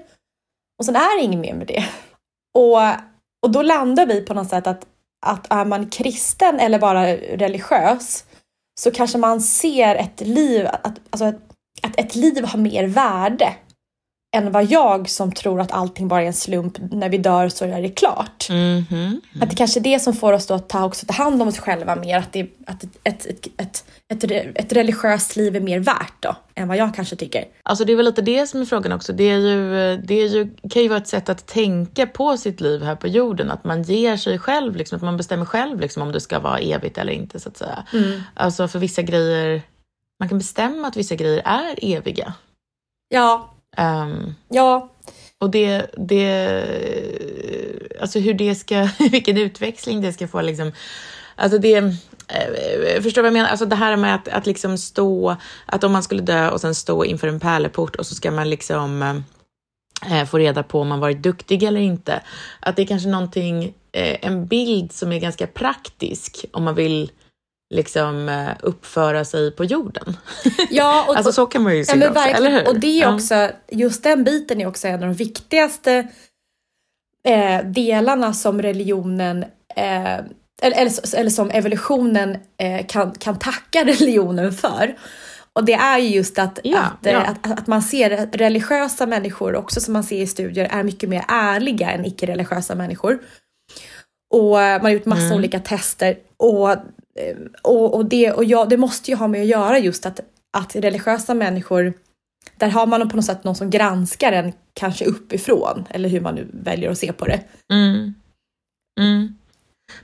och sen är det inget mer med det. Och, och då landar vi på något sätt att, att är man kristen eller bara religiös så kanske man ser ett liv, att, alltså ett, att ett liv har mer värde än vad jag som tror att allting bara är en slump. När vi dör så är det klart. Mm -hmm. Att det kanske är det som får oss då att ta, också ta hand om oss själva mer. Att, det, att ett, ett, ett, ett, ett, religiöst liv är mer värt då, än vad jag kanske tycker. Alltså det är väl lite det som är frågan också. Det, är ju, det är ju, kan ju vara ett sätt att tänka på sitt liv här på jorden. Att man ger sig själv, liksom, att man bestämmer själv liksom, om det ska vara evigt eller inte. så att säga. Mm. Alltså för vissa grejer, man kan bestämma att vissa grejer är eviga. Ja. Um, ja. Och det, det, alltså hur det ska, *laughs* vilken utväxling det ska få liksom. Alltså det, eh, förstår vad jag menar? Alltså det här med att, att liksom stå, att om man skulle dö och sen stå inför en pärleport och så ska man liksom eh, få reda på om man varit duktig eller inte. Att det är kanske någonting, eh, en bild som är ganska praktisk om man vill liksom eh, uppföra sig på jorden. Ja, och, *laughs* alltså så kan man ju se ja, det också, eller hur? Och det är också, just den biten är också en av de viktigaste eh, delarna som religionen eh, eller, eller, eller, som evolutionen eh, kan, kan tacka *laughs* religionen för. Och det är ju just att, ja, att, ja. Eh, att, att, man ser religiösa människor också som man ser i studier är mycket mer ärliga än icke-religiösa människor. Och man har gjort massa Mm. olika tester och, eh, Ehm, och, och, det, och jag, det måste ju ha med att göra just att, att religiösa människor, där har man på något sätt någon som granskar en kanske uppifrån, eller hur man nu väljer att se på det. Mm. Mm.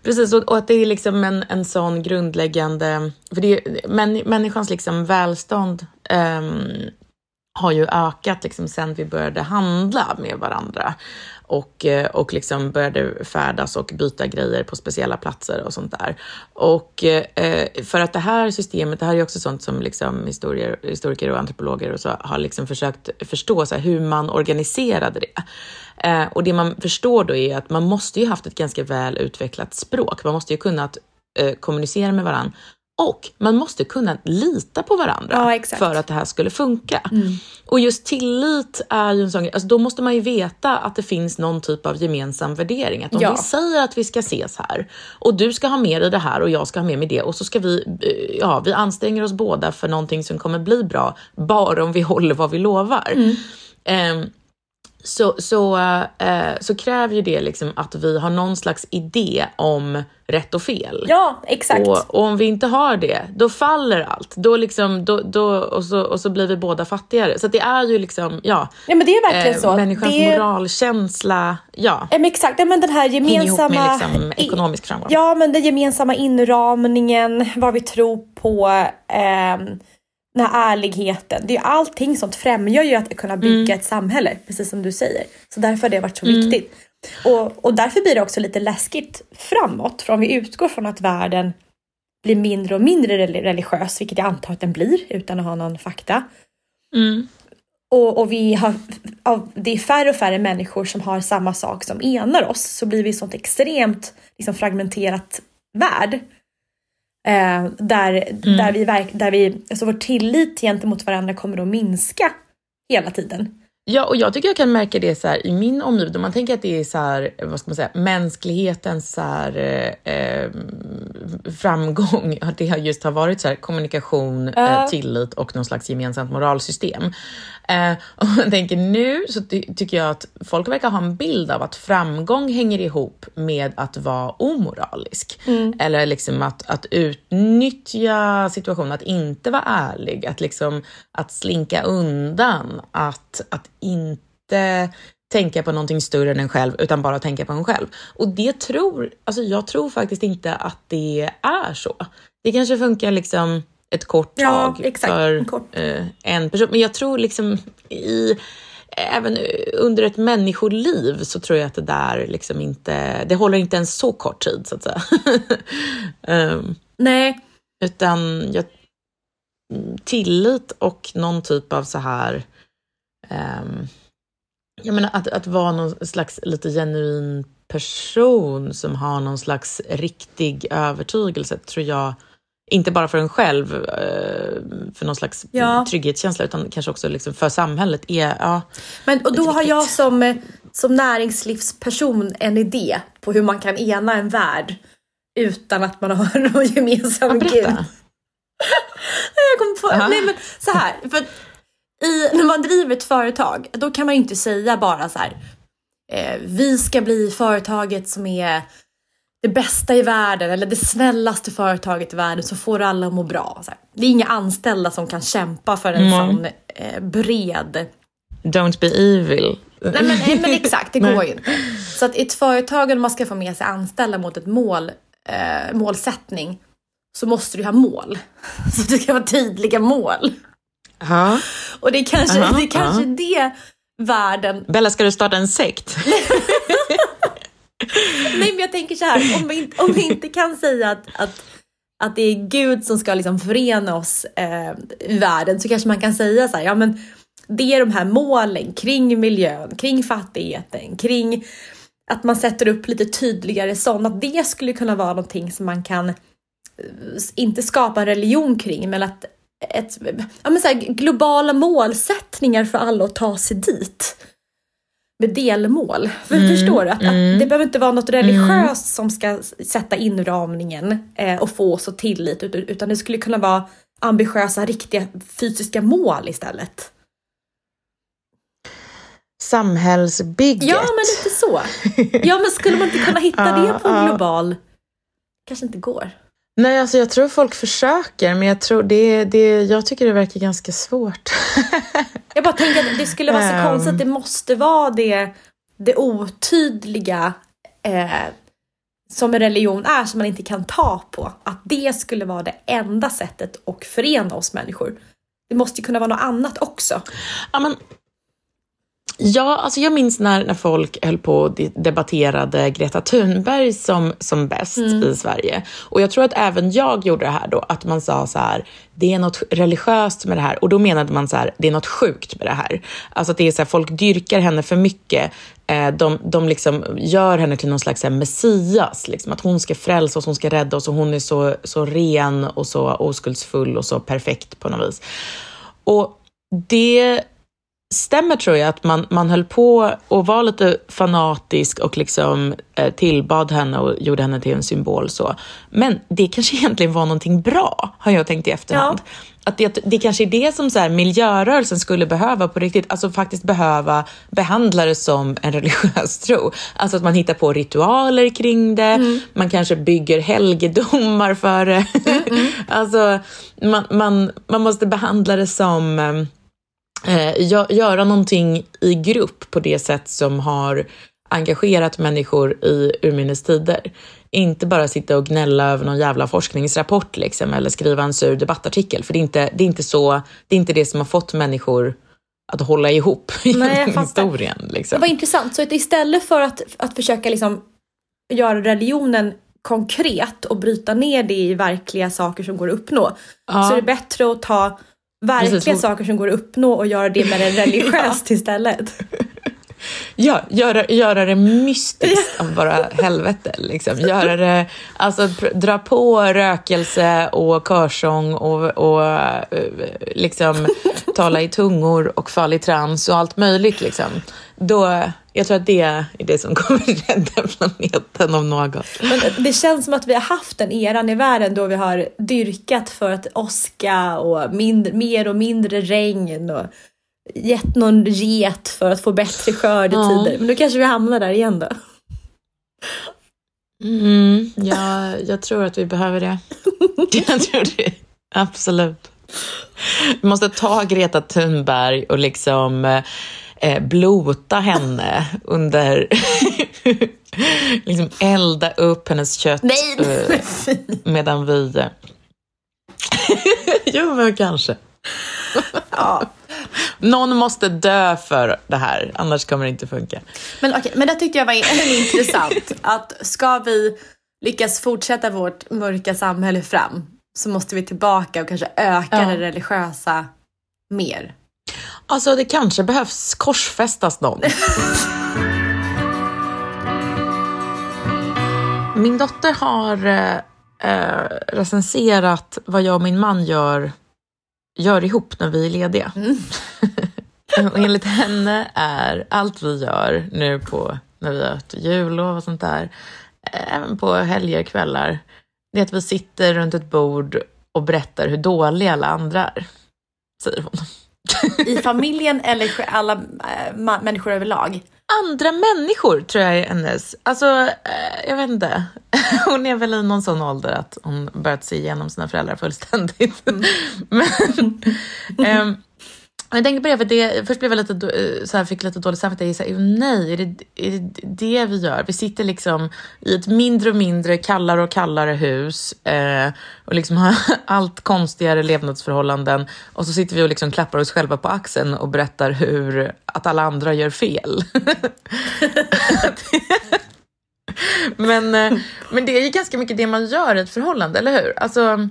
Precis, och, och, att det är liksom en, en sån grundläggande... För det är, män, människans liksom välstånd um, har ju ökat liksom sen vi började handla med varandra och, eh, och liksom började färdas och byta grejer på speciella platser och sånt där. Och eh, för att det här systemet, det här är också sånt som liksom historier, historiker och antropologer och så har liksom försökt förstå så här, hur man organiserade det. Eh, och det man förstår då är att man måste ju haft ett ganska väl utvecklat språk. Man måste ju kunnat kommunicera med varandra och man måste kunna lita på varandra ja, för att det här skulle funka. Mm. Och just tillit är ju en sån alltså då måste man ju veta att det finns någon typ av gemensam värdering. Att om Ja. vi säger att vi ska ses här och du ska ha med dig det här och jag ska ha med mig det och så ska vi, eh, ja, vi anstränger oss båda för någonting som kommer bli bra, bara om vi håller vad vi lovar. Mm. Ehm, så, så, eh, så kräver ju det liksom att vi har någon slags idé om rätt och fel. Ja, exakt. Och, och om vi inte har det, då faller allt. Då liksom, då, då, och, så, och så blir vi båda fattigare. Så det är ju liksom, ja, Ja men det är verkligen eh, så. människans det moralkänsla, ja, Ja, men exakt, ja, men den här hänger ihop gemensamma... med liksom ekonomisk framgång. Ja, men den gemensamma inramningen, vad vi tror på, ehm, den här ärligheten. Det är allting sånt främjar ju att kunna bygga ett samhälle, precis som du säger. Så därför har det varit så viktigt. Och, och därför blir det också lite läskigt framåt. För om vi utgår från att världen blir mindre och mindre reli- religiös, vilket jag antar att den blir utan att ha någon fakta. Mm. Och, och vi har, av, det är färre och färre människor som har samma sak som enar oss. Så blir vi ett sånt extremt liksom, fragmenterat värld. Eh, där, där, vi verk, där vi, alltså vår tillit gentemot varandra kommer att minska hela tiden. Ja, och jag tycker jag kan märka det så här i min omgivning. Man tänker att det är så här, vad ska man säga, mänsklighetens så här, eh, eh, framgång. *laughs* Att det just har varit så här kommunikation, eh, Ja. tillit och någon slags gemensamt moralsystem. Eh, *laughs* och man tänker nu så ty- tycker jag att folk verkar ha en bild av att framgång hänger ihop med att vara omoralisk. Eller liksom att, att utnyttja situationen, att inte vara ärlig, att liksom att slinka undan, att, att inte tänka på någonting större än en själv utan bara tänka på en själv. Och det tror, alltså jag tror faktiskt inte att det är så. Det kanske funkar liksom ett kort Ja, tag exakt, för en kort. eh, en person. Men jag tror liksom i Även under ett människoliv så tror jag att det där liksom inte, det håller inte ens så kort tid så att säga. *laughs* Ehm, Nej, utan jag, tillit och någon typ av så här, um, jag menar att, att vara någon slags lite genuin person som har någon slags riktig övertygelse tror jag, inte bara för en själv, eh, för någon slags Ja. trygghetskänsla, utan kanske också liksom för samhället. Är, ja, men och då har jag som, eh, som näringslivsperson en idé på hur man kan ena en värld utan att man har *laughs* någon gemensam ja, gud. *laughs* Jag kom på, nej men så här. För i, när man driver ett företag, då kan man ju inte säga bara så här, eh, vi ska bli företaget som är det bästa i världen eller det snällaste företaget i världen så får alla att må bra. Det är inga anställda som kan kämpa för en Mm. sån eh, bred Don't be evil. Nej men, nej, men exakt, det *laughs* går ju inte. Så att ett företag, om man ska få med sig anställda mot ett mål, eh, målsättning, så måste du ha mål. *laughs* Så det ska vara tydliga mål. Ja. Och det är kanske, Aha, det, är kanske det världen... Bella, ska du starta en sekt? *laughs* *laughs* Nej men jag tänker så här, om vi inte, om vi inte kan säga att, att, att det är Gud som ska liksom förena oss eh, i världen så kanske man kan säga så här, ja men det är de här målen kring miljön, kring fattigheten, kring att man sätter upp lite tydligare sådana, att det skulle kunna vara någonting som man kan eh, inte skapa en religion kring, men att ett, ja, men så här, globala målsättningar för alla att ta sig dit. Med delmål. För, Förstår du? Att, att det behöver inte vara något religiöst som ska sätta inramningen eh, och få oss att tillit, ut- utan det skulle kunna vara ambitiösa, riktiga fysiska mål istället. Samhällsbygget. Ja, men lite så. *laughs* Ja, men skulle man inte kunna hitta det på global... kanske inte går. Nej, alltså jag tror folk försöker, men jag, tror det, det, jag tycker det verkar ganska svårt. *laughs* Jag bara tänker att det skulle vara så Ehm. konstigt. Det måste vara det, det otydliga eh, som en religion är som man inte kan ta på. Att det skulle vara det enda sättet att förena oss människor. Det måste ju kunna vara något annat också. Ja, men, ja, alltså jag minns när, när folk höll på och de- debatterade Greta Thunberg som, som bäst i Sverige. Och jag tror att även jag gjorde det här då, att man sa så här, det är något religiöst med det här. Och då menade man så här, det är något sjukt med det här. Alltså att det är så här, folk dyrkar henne för mycket. Eh, de, de liksom gör henne till någon slags messias, liksom, att hon ska frälsa oss, hon ska rädda oss och hon är så, så ren och så oskuldsfull och så perfekt på något vis. Och det stämmer tror jag att man, man höll på och var lite fanatisk och liksom eh, tillbad henne och gjorde henne till en symbol. så. Men det kanske egentligen var någonting bra, har jag tänkt i efterhand. Att det, det kanske är det som så här, miljörörelsen skulle behöva på riktigt, alltså faktiskt behöva behandla det som en *laughs* religiös tro. Alltså att man hittar på ritualer kring det, man kanske bygger helgedomar för det. *laughs* alltså man, man, man måste behandla det som eh, gö- göra någonting i grupp på det sätt som har engagerat människor i urminnes tider. Inte bara sitta och gnälla över någon jävla forskningsrapport liksom, eller skriva en sur debattartikel. För det är, inte, det, är inte så, det är inte det som har fått människor att hålla ihop *laughs* Nej, fattar. historien. Det Liksom. var intressant. Så istället för att, att försöka liksom göra religionen konkret och bryta ner det i verkliga saker som går att uppnå. Ja. Så är det bättre att ta verkliga Precis, saker som går att uppnå och göra det med det *laughs* religiöst istället. *laughs* Ja, göra, göra det mystiskt av bara helvete. Liksom. Göra det, alltså, dra på rökelse och körsång och, och eh, liksom, tala i tungor och fall i trans och allt möjligt. Liksom. Då, jag tror att det är det som kommer *laughs* rädda planeten om något. Men det känns som att vi har haft en eran i världen då vi har dyrkat för att åska och mind, mer och mindre regn och gett någon get för att få bättre skördetider. Men nu kanske vi hamnar där igen då. Mm, ja, jag tror att vi behöver det. *laughs* Jag tror det. Absolut. Vi måste ta Greta Thunberg och liksom eh, blota henne under... *laughs* liksom elda upp hennes kött Nej, eh, men fy. medan vi... eh, *laughs* jo, men kanske. Ja. Någon måste dö för det här, annars kommer det inte funka. Men okej, men det tyckte jag var intressant. Att ska vi lyckas fortsätta vårt mörka samhälle fram så måste vi tillbaka och kanske öka Ja. det religiösa mer. Alltså, det kanske behövs korsfästas någon. Min dotter har eh, eh, recenserat vad jag och min man gör, gör ihop när vi är lediga. *laughs* och enligt henne är allt vi gör nu på när vi har jullov och sånt där, eh, även på helger, kvällar, det är att vi sitter runt ett bord och berättar hur dåliga alla andra är, säger hon. I familjen eller alla äh, människor överlag? Andra människor tror jag är hennes... Alltså, eh, jag vet inte. *laughs* Hon är väl i någon sån ålder att hon börjat se igenom sina föräldrar fullständigt. Mm. *laughs* Men, ähm, *laughs* jag tänkte på det, för det, först blev jag lite, eh, så här, fick lite dåligt samvete. Jag nej, är det, är det det vi gör? Vi sitter liksom i ett mindre och mindre, kallare och kallare hus eh, och liksom har *laughs* allt konstigare levnadsförhållanden och så sitter vi och liksom klappar oss själva på axeln och berättar hur att alla andra gör fel. *laughs* men, eh, men det är ju ganska mycket det man gör i ett förhållande, eller hur? Alltså,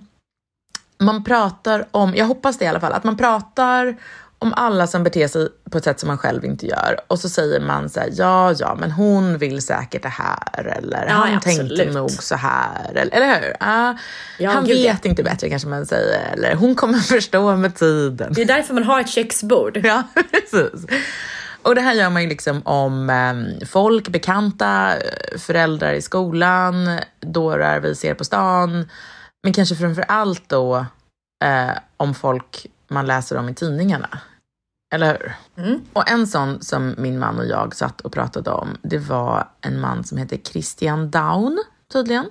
man pratar om, jag hoppas det i alla fall, att man pratar om alla som beter sig på ett sätt som man själv inte gör och så säger man så här, ja, ja, men hon vill säkert det här eller ja, han absolut. tänkte nog så här, eller, eller hur? Uh, ja, han gud, vet ja. inte bättre kanske man säger, eller hon kommer *laughs* förstå med tiden. Det är därför man har ett köksbord. Ja, *laughs* precis. Och det här gör man ju liksom om eh, folk, bekanta, föräldrar i skolan, dårar vi ser på stan, men kanske framför allt då eh, om folk man läser om i tidningarna. Eller hur? Mm. Och en sån som min man och jag satt och pratade om, det var en man som heter Christian Daun, tydligen.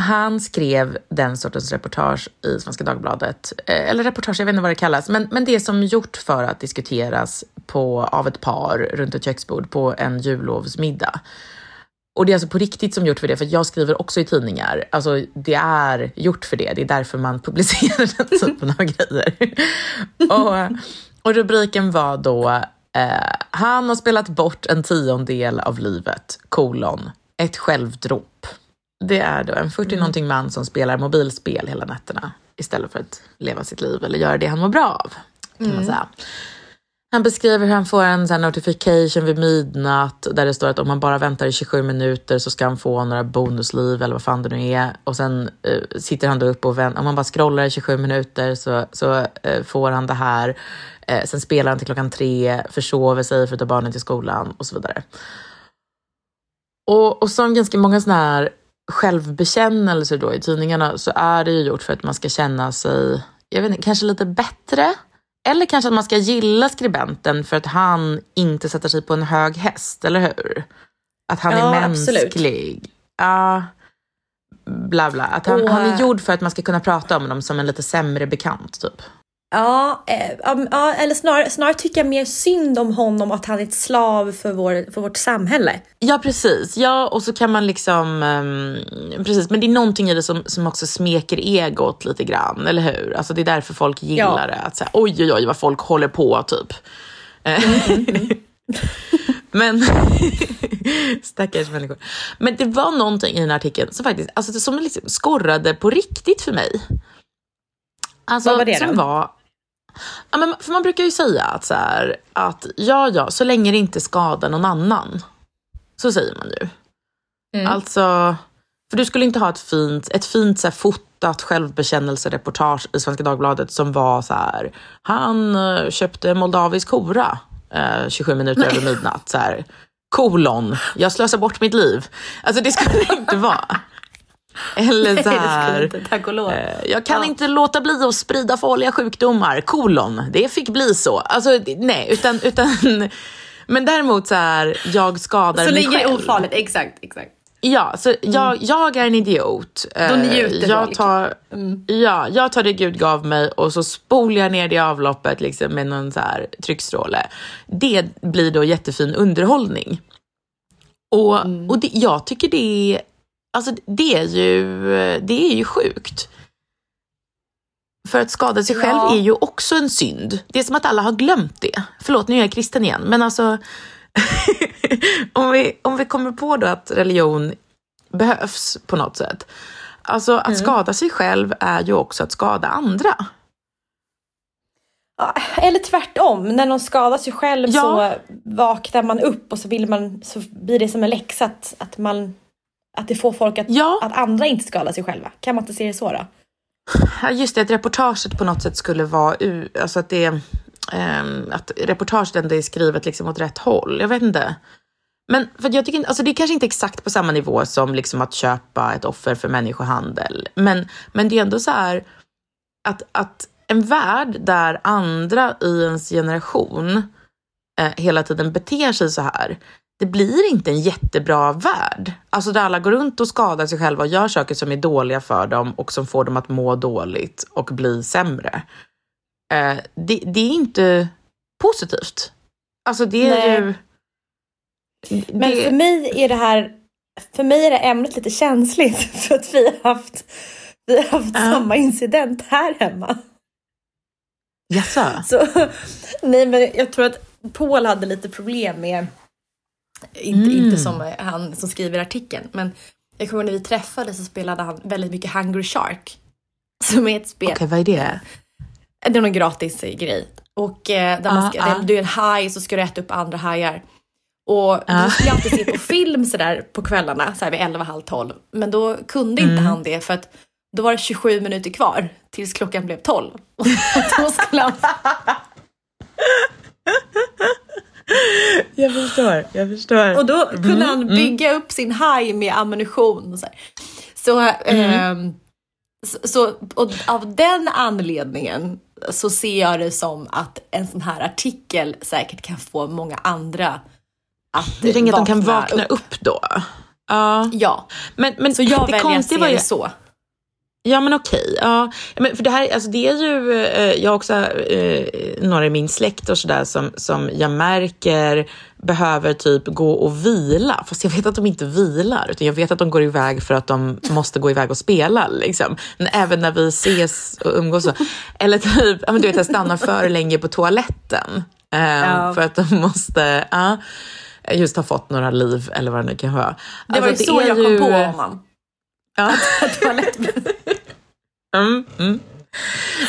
Han skrev den sortens reportage i Svenska Dagbladet, eh, eller reportage, jag vet inte vad det kallas, men, men det som gjort för att diskuteras på, av ett par runt ett köksbord på en jullovsmiddag. Och det är alltså på riktigt som gjort för det, för jag skriver också i tidningar. Alltså det är gjort för det, det är därför man publicerar *laughs* den typen av grejer. och, och rubriken var då eh, Han har spelat bort en tiondel av livet, kolon, ett självdråp. Det är då en 40 mm. man som spelar mobilspel hela nätterna istället för att leva sitt liv eller göra det han mår bra av. Kan mm. man säga. Han beskriver hur han får en sån notification vid midnatt där det står att om man bara väntar i 27 minuter så ska han få några bonusliv eller vad fan det nu är. Och sen uh, sitter han då upp och väntar. Om man bara scrollar i 27 minuter så, så uh, får han det här. Uh, sen spelar han till klockan tre, försover sig för att ta barnen till skolan och så vidare. Och, och som ganska många såna här självbekännelser då i tidningarna så är det ju gjort för att man ska känna sig, jag vet inte, kanske lite bättre eller kanske att man ska gilla skribenten för att han inte sätter sig på en hög häst, eller hur? Att han ja, är mänsklig. Ja, bla bla. Att han, Och, han är gjord för att man ska kunna prata om honom som en lite sämre bekant typ. Ja, eh, ja eller snarare, snarare tycker jag mer synd om honom att han är ett slav för, vår, för vårt samhälle. Ja, precis. Ja, och så kan man liksom... Um, precis, men det är någonting i det som, som också smeker egot lite grann, eller hur? Alltså det är därför folk gillar ja. det. Att säga, oj, oj, oj, vad folk håller på, typ. Mm, mm, mm. *laughs* men *laughs* stackars människor. Men det var någonting i den här artikeln som faktiskt alltså, som liksom skorrade på riktigt för mig. Alltså, Vad var det som då? var Ja, men, för man brukar ju säga att, så här, att ja, ja, så länge det inte skadar någon annan. Så säger man ju. Mm. Alltså, för du skulle inte ha ett fint, ett fint så här, fotat självbekännelsereportage i Svenska Dagbladet som var så här, han uh, köpte moldavisk hora uh, 27 minuter över midnatt. Så här, kolon, jag slösar bort mitt liv. Alltså det skulle det inte vara. *laughs* Eller så här, inte, tack och lov. Eh, jag kan ja. inte låta bli att sprida farliga sjukdomar, kolon. Det fick bli så. Alltså nej, utan, *laughs* utan men däremot så här, jag skadar så mig själv. Så ligger det ofarligt, exakt, exakt. Ja, så mm. jag, jag är en idiot. Då eh, njuter jag tar, mm. Ja, jag tar det Gud gav mig och så spolar jag ner det i avloppet liksom med någon så här tryckstråle. Det blir då jättefin underhållning. Och, mm. och det, jag tycker det är Alltså det är ju, det är ju sjukt. För att skada sig ja. själv är ju också en synd. Det är som att alla har glömt det. Förlåt, nu är jag kristen igen. Men alltså, *laughs* om, vi, om vi kommer på då att religion behövs på något sätt. Alltså att mm. skada sig själv är ju också att skada andra. Eller tvärtom, när någon skadar sig själv ja. så vaknar man upp och så, vill man, så blir det som en läxa att, att man att det får folk att, ja. att andra inte skadar sig själva. Kan man inte se det så då? Just det, att reportaget på något sätt skulle vara, alltså att det um, att reportaget ändå är skrivet liksom åt rätt håll. Jag vet inte. Men för jag tycker, alltså det är kanske inte exakt på samma nivå som liksom att köpa ett offer för människohandel. Men, men det är ändå så här att, att en värld där andra i ens generation eh, hela tiden beter sig så här, det blir inte en jättebra värld. Alltså där alla går runt och skadar sig själva och gör saker som är dåliga för dem och som får dem att må dåligt och bli sämre. Eh, det, det, är inte positivt. Alltså det är Nej. ju... Men för mig är det här, för mig är det ämnet lite känsligt *laughs* för att vi har haft, vi har haft uh. samma incident här hemma. Jaså? Så, *laughs* nej men jag tror att Paul hade lite problem med inte, mm. inte som han som skriver artikeln, men jag kommer när vi träffades så spelade han väldigt mycket Hungry Shark. *laughs* Som är ett spel. Okej, okay, vad är det? Det är någon gratis grej. Och eh, där man ska, ah, ah. du är en haj så ska du äta upp andra hajar. Och ah. då skulle jag alltid se på *laughs* film sådär på kvällarna, så här vid 11, halv 12. Men då kunde inte mm. han det för att då var det 27 minuter kvar tills klockan blev 12. *laughs* Och då skulle han... *laughs* Jag förstår, jag förstår. Och då kunde mm, han mm. bygga mm. upp sin haj med ammunition. Och så så, mm. eh, så, så av den anledningen så ser jag det som att en sån här artikel säkert kan få många andra att Du tänker att de kan vakna upp, upp då? Uh. Ja, men, men så jag väljer att se det så. Ja men okej. Ja. Men för det här, alltså det är ju, eh, jag har också eh, några i min släkt och sådär som, som jag märker behöver typ gå och vila. Fast jag vet att de inte vilar, utan jag vet att de går iväg för att de måste gå iväg och spela. Liksom. Men även när vi ses och umgås. Så. Eller typ, ja, men du vet, jag stannar för länge på toaletten. Eh, ja. För att de måste, ja, just ha fått några liv eller vad det nu kan vara. Det var alltså, ju så jag ju... kom på honom. Ja. *laughs* mm, mm.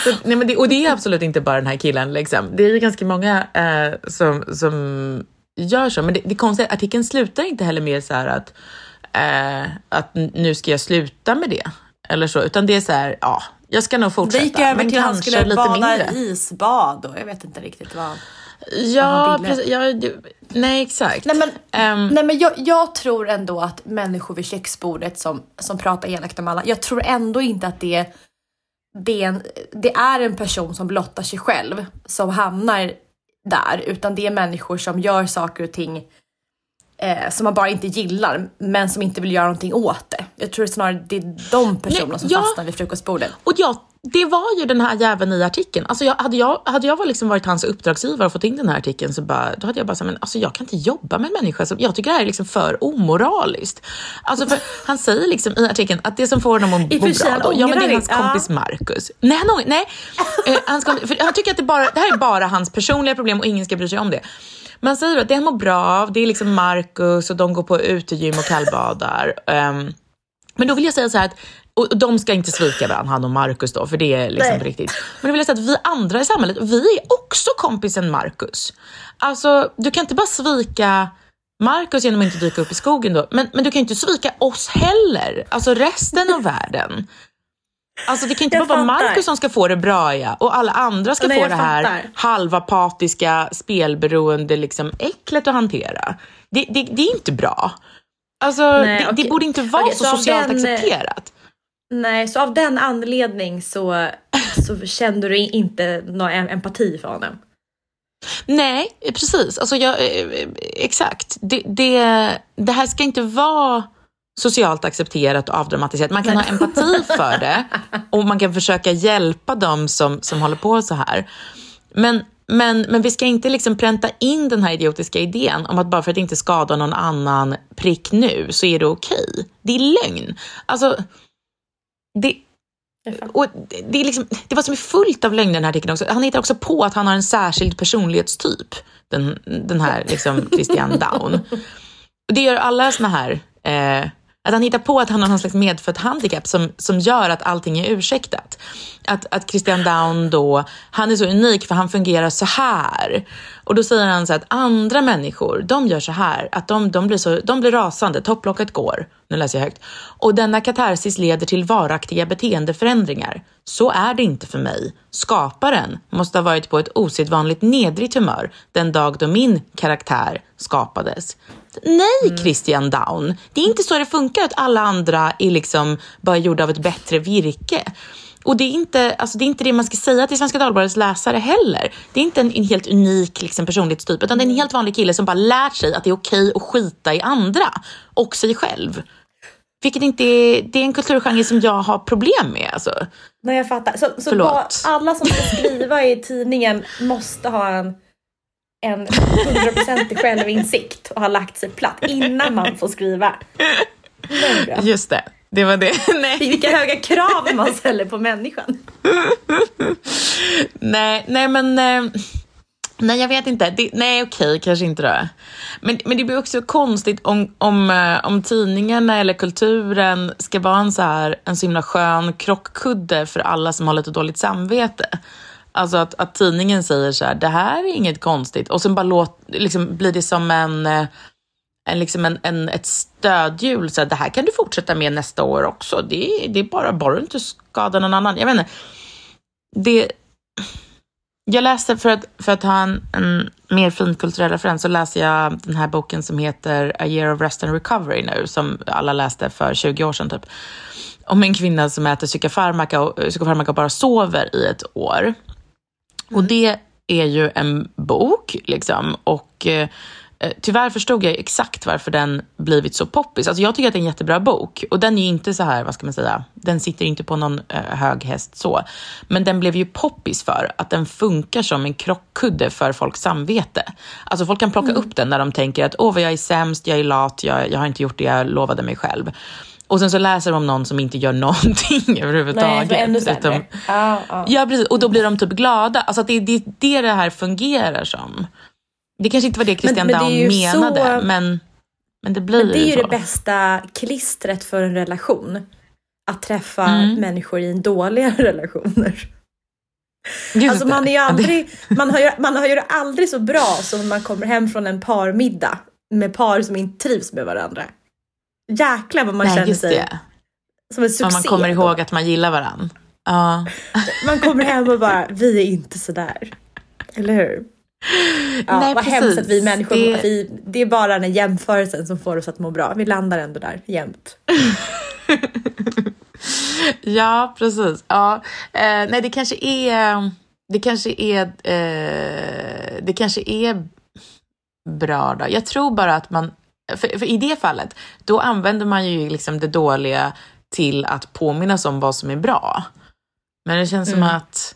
Så, nej, men det, och det är absolut inte bara den här killen. Liksom. Det är ju ganska många eh, som, som gör så. Men det, det konstiga är att artikeln slutar inte heller med så att, eh, att nu ska jag sluta med det. Eller så, utan det är så här, ja, jag ska nog fortsätta. Det gick över till att han skulle bada isbad och jag vet inte riktigt vad. Ja, precis. Ja, nej, exakt. Nej, men, um, nej, men jag, jag, tror ändå att människor vid köksbordet som, som pratar elakt om alla, jag tror ändå inte att det, det, är en, det är en person som blottar sig själv som hamnar där, utan det är människor som gör saker och ting eh, som man bara inte gillar, men som inte vill göra någonting åt det. Jag tror snarare det är de personerna Nej, som ja, fastnar vid frukostbordet. Och jag, det var ju den här jäveln i artikeln. Alltså jag, hade jag, hade jag liksom varit hans uppdragsgivare och fått in den här artikeln så bara, då hade jag bara sagt, men alltså jag kan inte jobba med en människa som, jag tycker det här är liksom för omoraliskt. Alltså för, han säger liksom i artikeln att det som får honom att må bra, då, ja men det är hans kompis Marcus. Nej, han, nej. uh, hans kompis, för han tycker att det, bara, det här är bara hans personliga problem och ingen ska bry sig om det. Man säger att det han mår bra av, det är liksom Marcus och de går på utegym och kallbadar. Um, men då vill jag säga så här att och de ska inte svika varandra, han och Marcus då, för det är liksom Nej. riktigt. Men då vill jag säga att vi andra i samhället, vi är också kompisen Marcus. Alltså, du kan inte bara svika Marcus genom att inte dyka upp i skogen då, men, men du kan inte svika oss heller, alltså resten av världen. Alltså det kan inte jag bara vara Marcus som ska få det bra ja, och alla andra ska Nej, få det här fattar. halvapatiska spelberoende liksom äcklet att hantera. Det, det, det är inte bra. Alltså Nej, det, okay. det, borde inte vara okay, så, så socialt den, accepterat. Nej, så av den anledning så, så kände du inte någon empati för honom? Nej, precis. Alltså jag, eh, exakt. Det, det, det här ska inte vara socialt accepterat och avdramatiserat. Man kan ha empati *laughs* för det och man kan försöka hjälpa dem som, som håller på så här. Men, men, men vi ska inte liksom pränta in den här idiotiska idén om att bara för att inte skada någon annan prick nu så är det okej. Okay. Det är lögn. Alltså, det, och det, är liksom, det var som är fullt av lögner den här artikeln också. Han hittar också på att han har en särskild personlighetstyp, den, den här liksom Christian Down. *laughs* Det gör alla såna här eh, att han hittar på att han har någon slags medfött handikapp som, som gör att allting är ursäktat. Att, att Christian Down då, han är så unik för han fungerar så här. Och då säger han så att andra människor, de gör så här, att de, de, blir, så, de blir rasande, topplocket går. Nu läser jag högt. Och denna katarsis leder till varaktiga beteendeförändringar. Så är det inte för mig. Skaparen måste ha varit på ett osedvanligt nedrigt humör den dag då min karaktär skapades. Nej, mm. Christian Down. Det är inte så det funkar att alla andra är liksom bara gjorda av ett bättre virke. Och det är, inte, alltså det är inte det man ska säga till Svenska Dagbladets läsare heller. Det är inte en, en helt unik liksom, personlighetstyp, utan det är en helt vanlig kille som bara lärt sig att det är okej att skita i andra och sig själv. Vilket inte är, det är en kulturgenre som jag har problem med. Alltså. Nej, jag fattar. Så, så alla som ska skriva i tidningen måste ha en en hundraprocentig självinsikt och ha lagt sig platt innan man får skriva. Just det. Det var det. *laughs* Nej. Vilka höga krav man ställer på människan. nej, nej men... Eh, nej, jag vet inte. Det, nej, okej, kanske inte då. Men, men det blir också konstigt om, om, eh, om tidningarna eller kulturen ska vara en så här en så himla skön krockkudde för alla som har lite dåligt samvete. Alltså att, att tidningen säger så här, det här är inget konstigt. Och sen bara låt, liksom, blir det som en, eh, en, liksom en, en, ett stödhjul. Så här, det här kan du fortsätta med nästa år också. Det, det är bara, bara du inte skadar någon annan. Jag vet inte. Det, jag läste, för att, för att ha en, en mer finkulturell referens, så läser jag den här boken som heter A year of rest and recovery nu, som alla läste för 20 år sedan typ. Om en kvinna som äter psykofarmaka och, psykofarmaka och bara sover i ett år. Och det är ju en bok, liksom. Och eh, tyvärr förstod jag exakt varför den blivit så poppis. Alltså jag tycker att det är en jättebra bok. Och den är inte så här, vad ska man säga, den sitter inte på någon eh, hög häst så. Men den blev ju poppis för att den funkar som en krockkudde för folks samvete. Alltså folk kan plocka mm. upp den när de tänker att åh vad jag är sämst, jag är lat, jag, jag har inte gjort det jag lovade mig själv. Och sen så läser de om någon som inte gör någonting *laughs* överhuvudtaget. Nej, ännu sämre. Ja, ja. ja, precis. Och då blir de typ glada. Alltså det är det, det, det här fungerar som. Det kanske inte var det Christian men, men Daum menade, så... men, men det blir men Det är ju så. det bästa klistret för en relation. Att träffa mm. människor i dåliga *laughs* relationer. Just alltså man, är ju aldrig, man, har ju, man har ju det aldrig så bra som när man kommer hem från en parmiddag med par som inte trivs med varandra jäklar vad man Nej, känner sig det. som en succé. Om man kommer ihåg att man gillar varandra. Ja. *laughs* Man kommer hem och bara, vi är inte sådär. Eller hur? Ja, Nej, vad precis. hemskt att vi människor, det... Vi, det är bara den jämförelsen som får oss att må bra. Vi landar ändå där jämt. *laughs* ja, precis. Ja. Eh, nej, det kanske är, det kanske är, eh, det kanske är bra då. Jag tror bara att man för, för, i det fallet, då använder man ju liksom det dåliga till att påminnas om vad som är bra. Men det känns mm. som att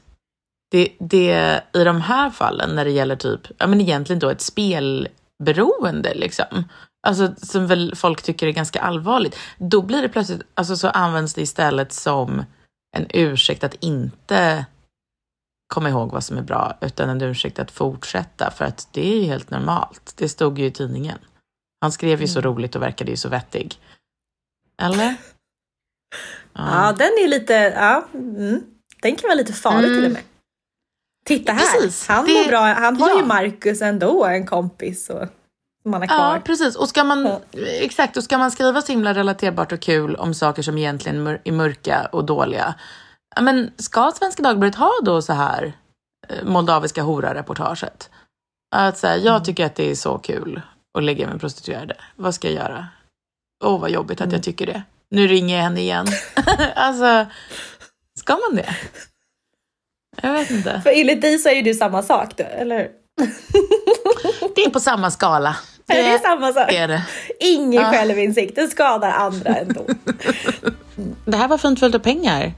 det, det i de här fallen, när det gäller typ, ja men egentligen då ett spelberoende liksom, alltså som väl folk tycker är ganska allvarligt, då blir det plötsligt, alltså så används det istället som en ursäkt att inte komma ihåg vad som är bra, utan en ursäkt att fortsätta, för att det är ju helt normalt. Det stod ju i tidningen. Han skrev ju så mm. roligt och verkade ju så vettig. Eller? Ja, *laughs* ja den är lite, ja, mm. den kan vara lite farlig mm. till och med. Titta här, precis, han det, bra. Han har ja. ju Marcus ändå, en kompis. Och, har kvar. Ja, precis. Och ska man. Exakt, och ska man skriva så himla relaterbart och kul om saker som egentligen är mörka och dåliga. Men ska Svenska Dagbladet ha då så här eh, moldaviska hora-reportaget? Att säga, jag mm. tycker att det är så kul och lägga med prostituerade. Vad ska jag göra? Åh, oh, vad jobbigt att jag mm. tycker det. Nu ringer jag henne igen. *laughs* alltså, ska man det? Jag vet inte. För enligt dig så är ju du samma sak då, eller hur? det är på samma skala. *laughs* Det, är det samma sak. Är det. Ingen ja. självinsikt, det skadar andra ändå. *laughs* det här var Fint följt av pengar.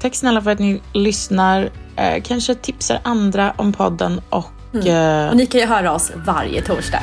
Tack snälla för att ni lyssnar. Eh, kanske tipsar andra om podden och... Mm. Eh, och ni kan ju höra oss varje torsdag.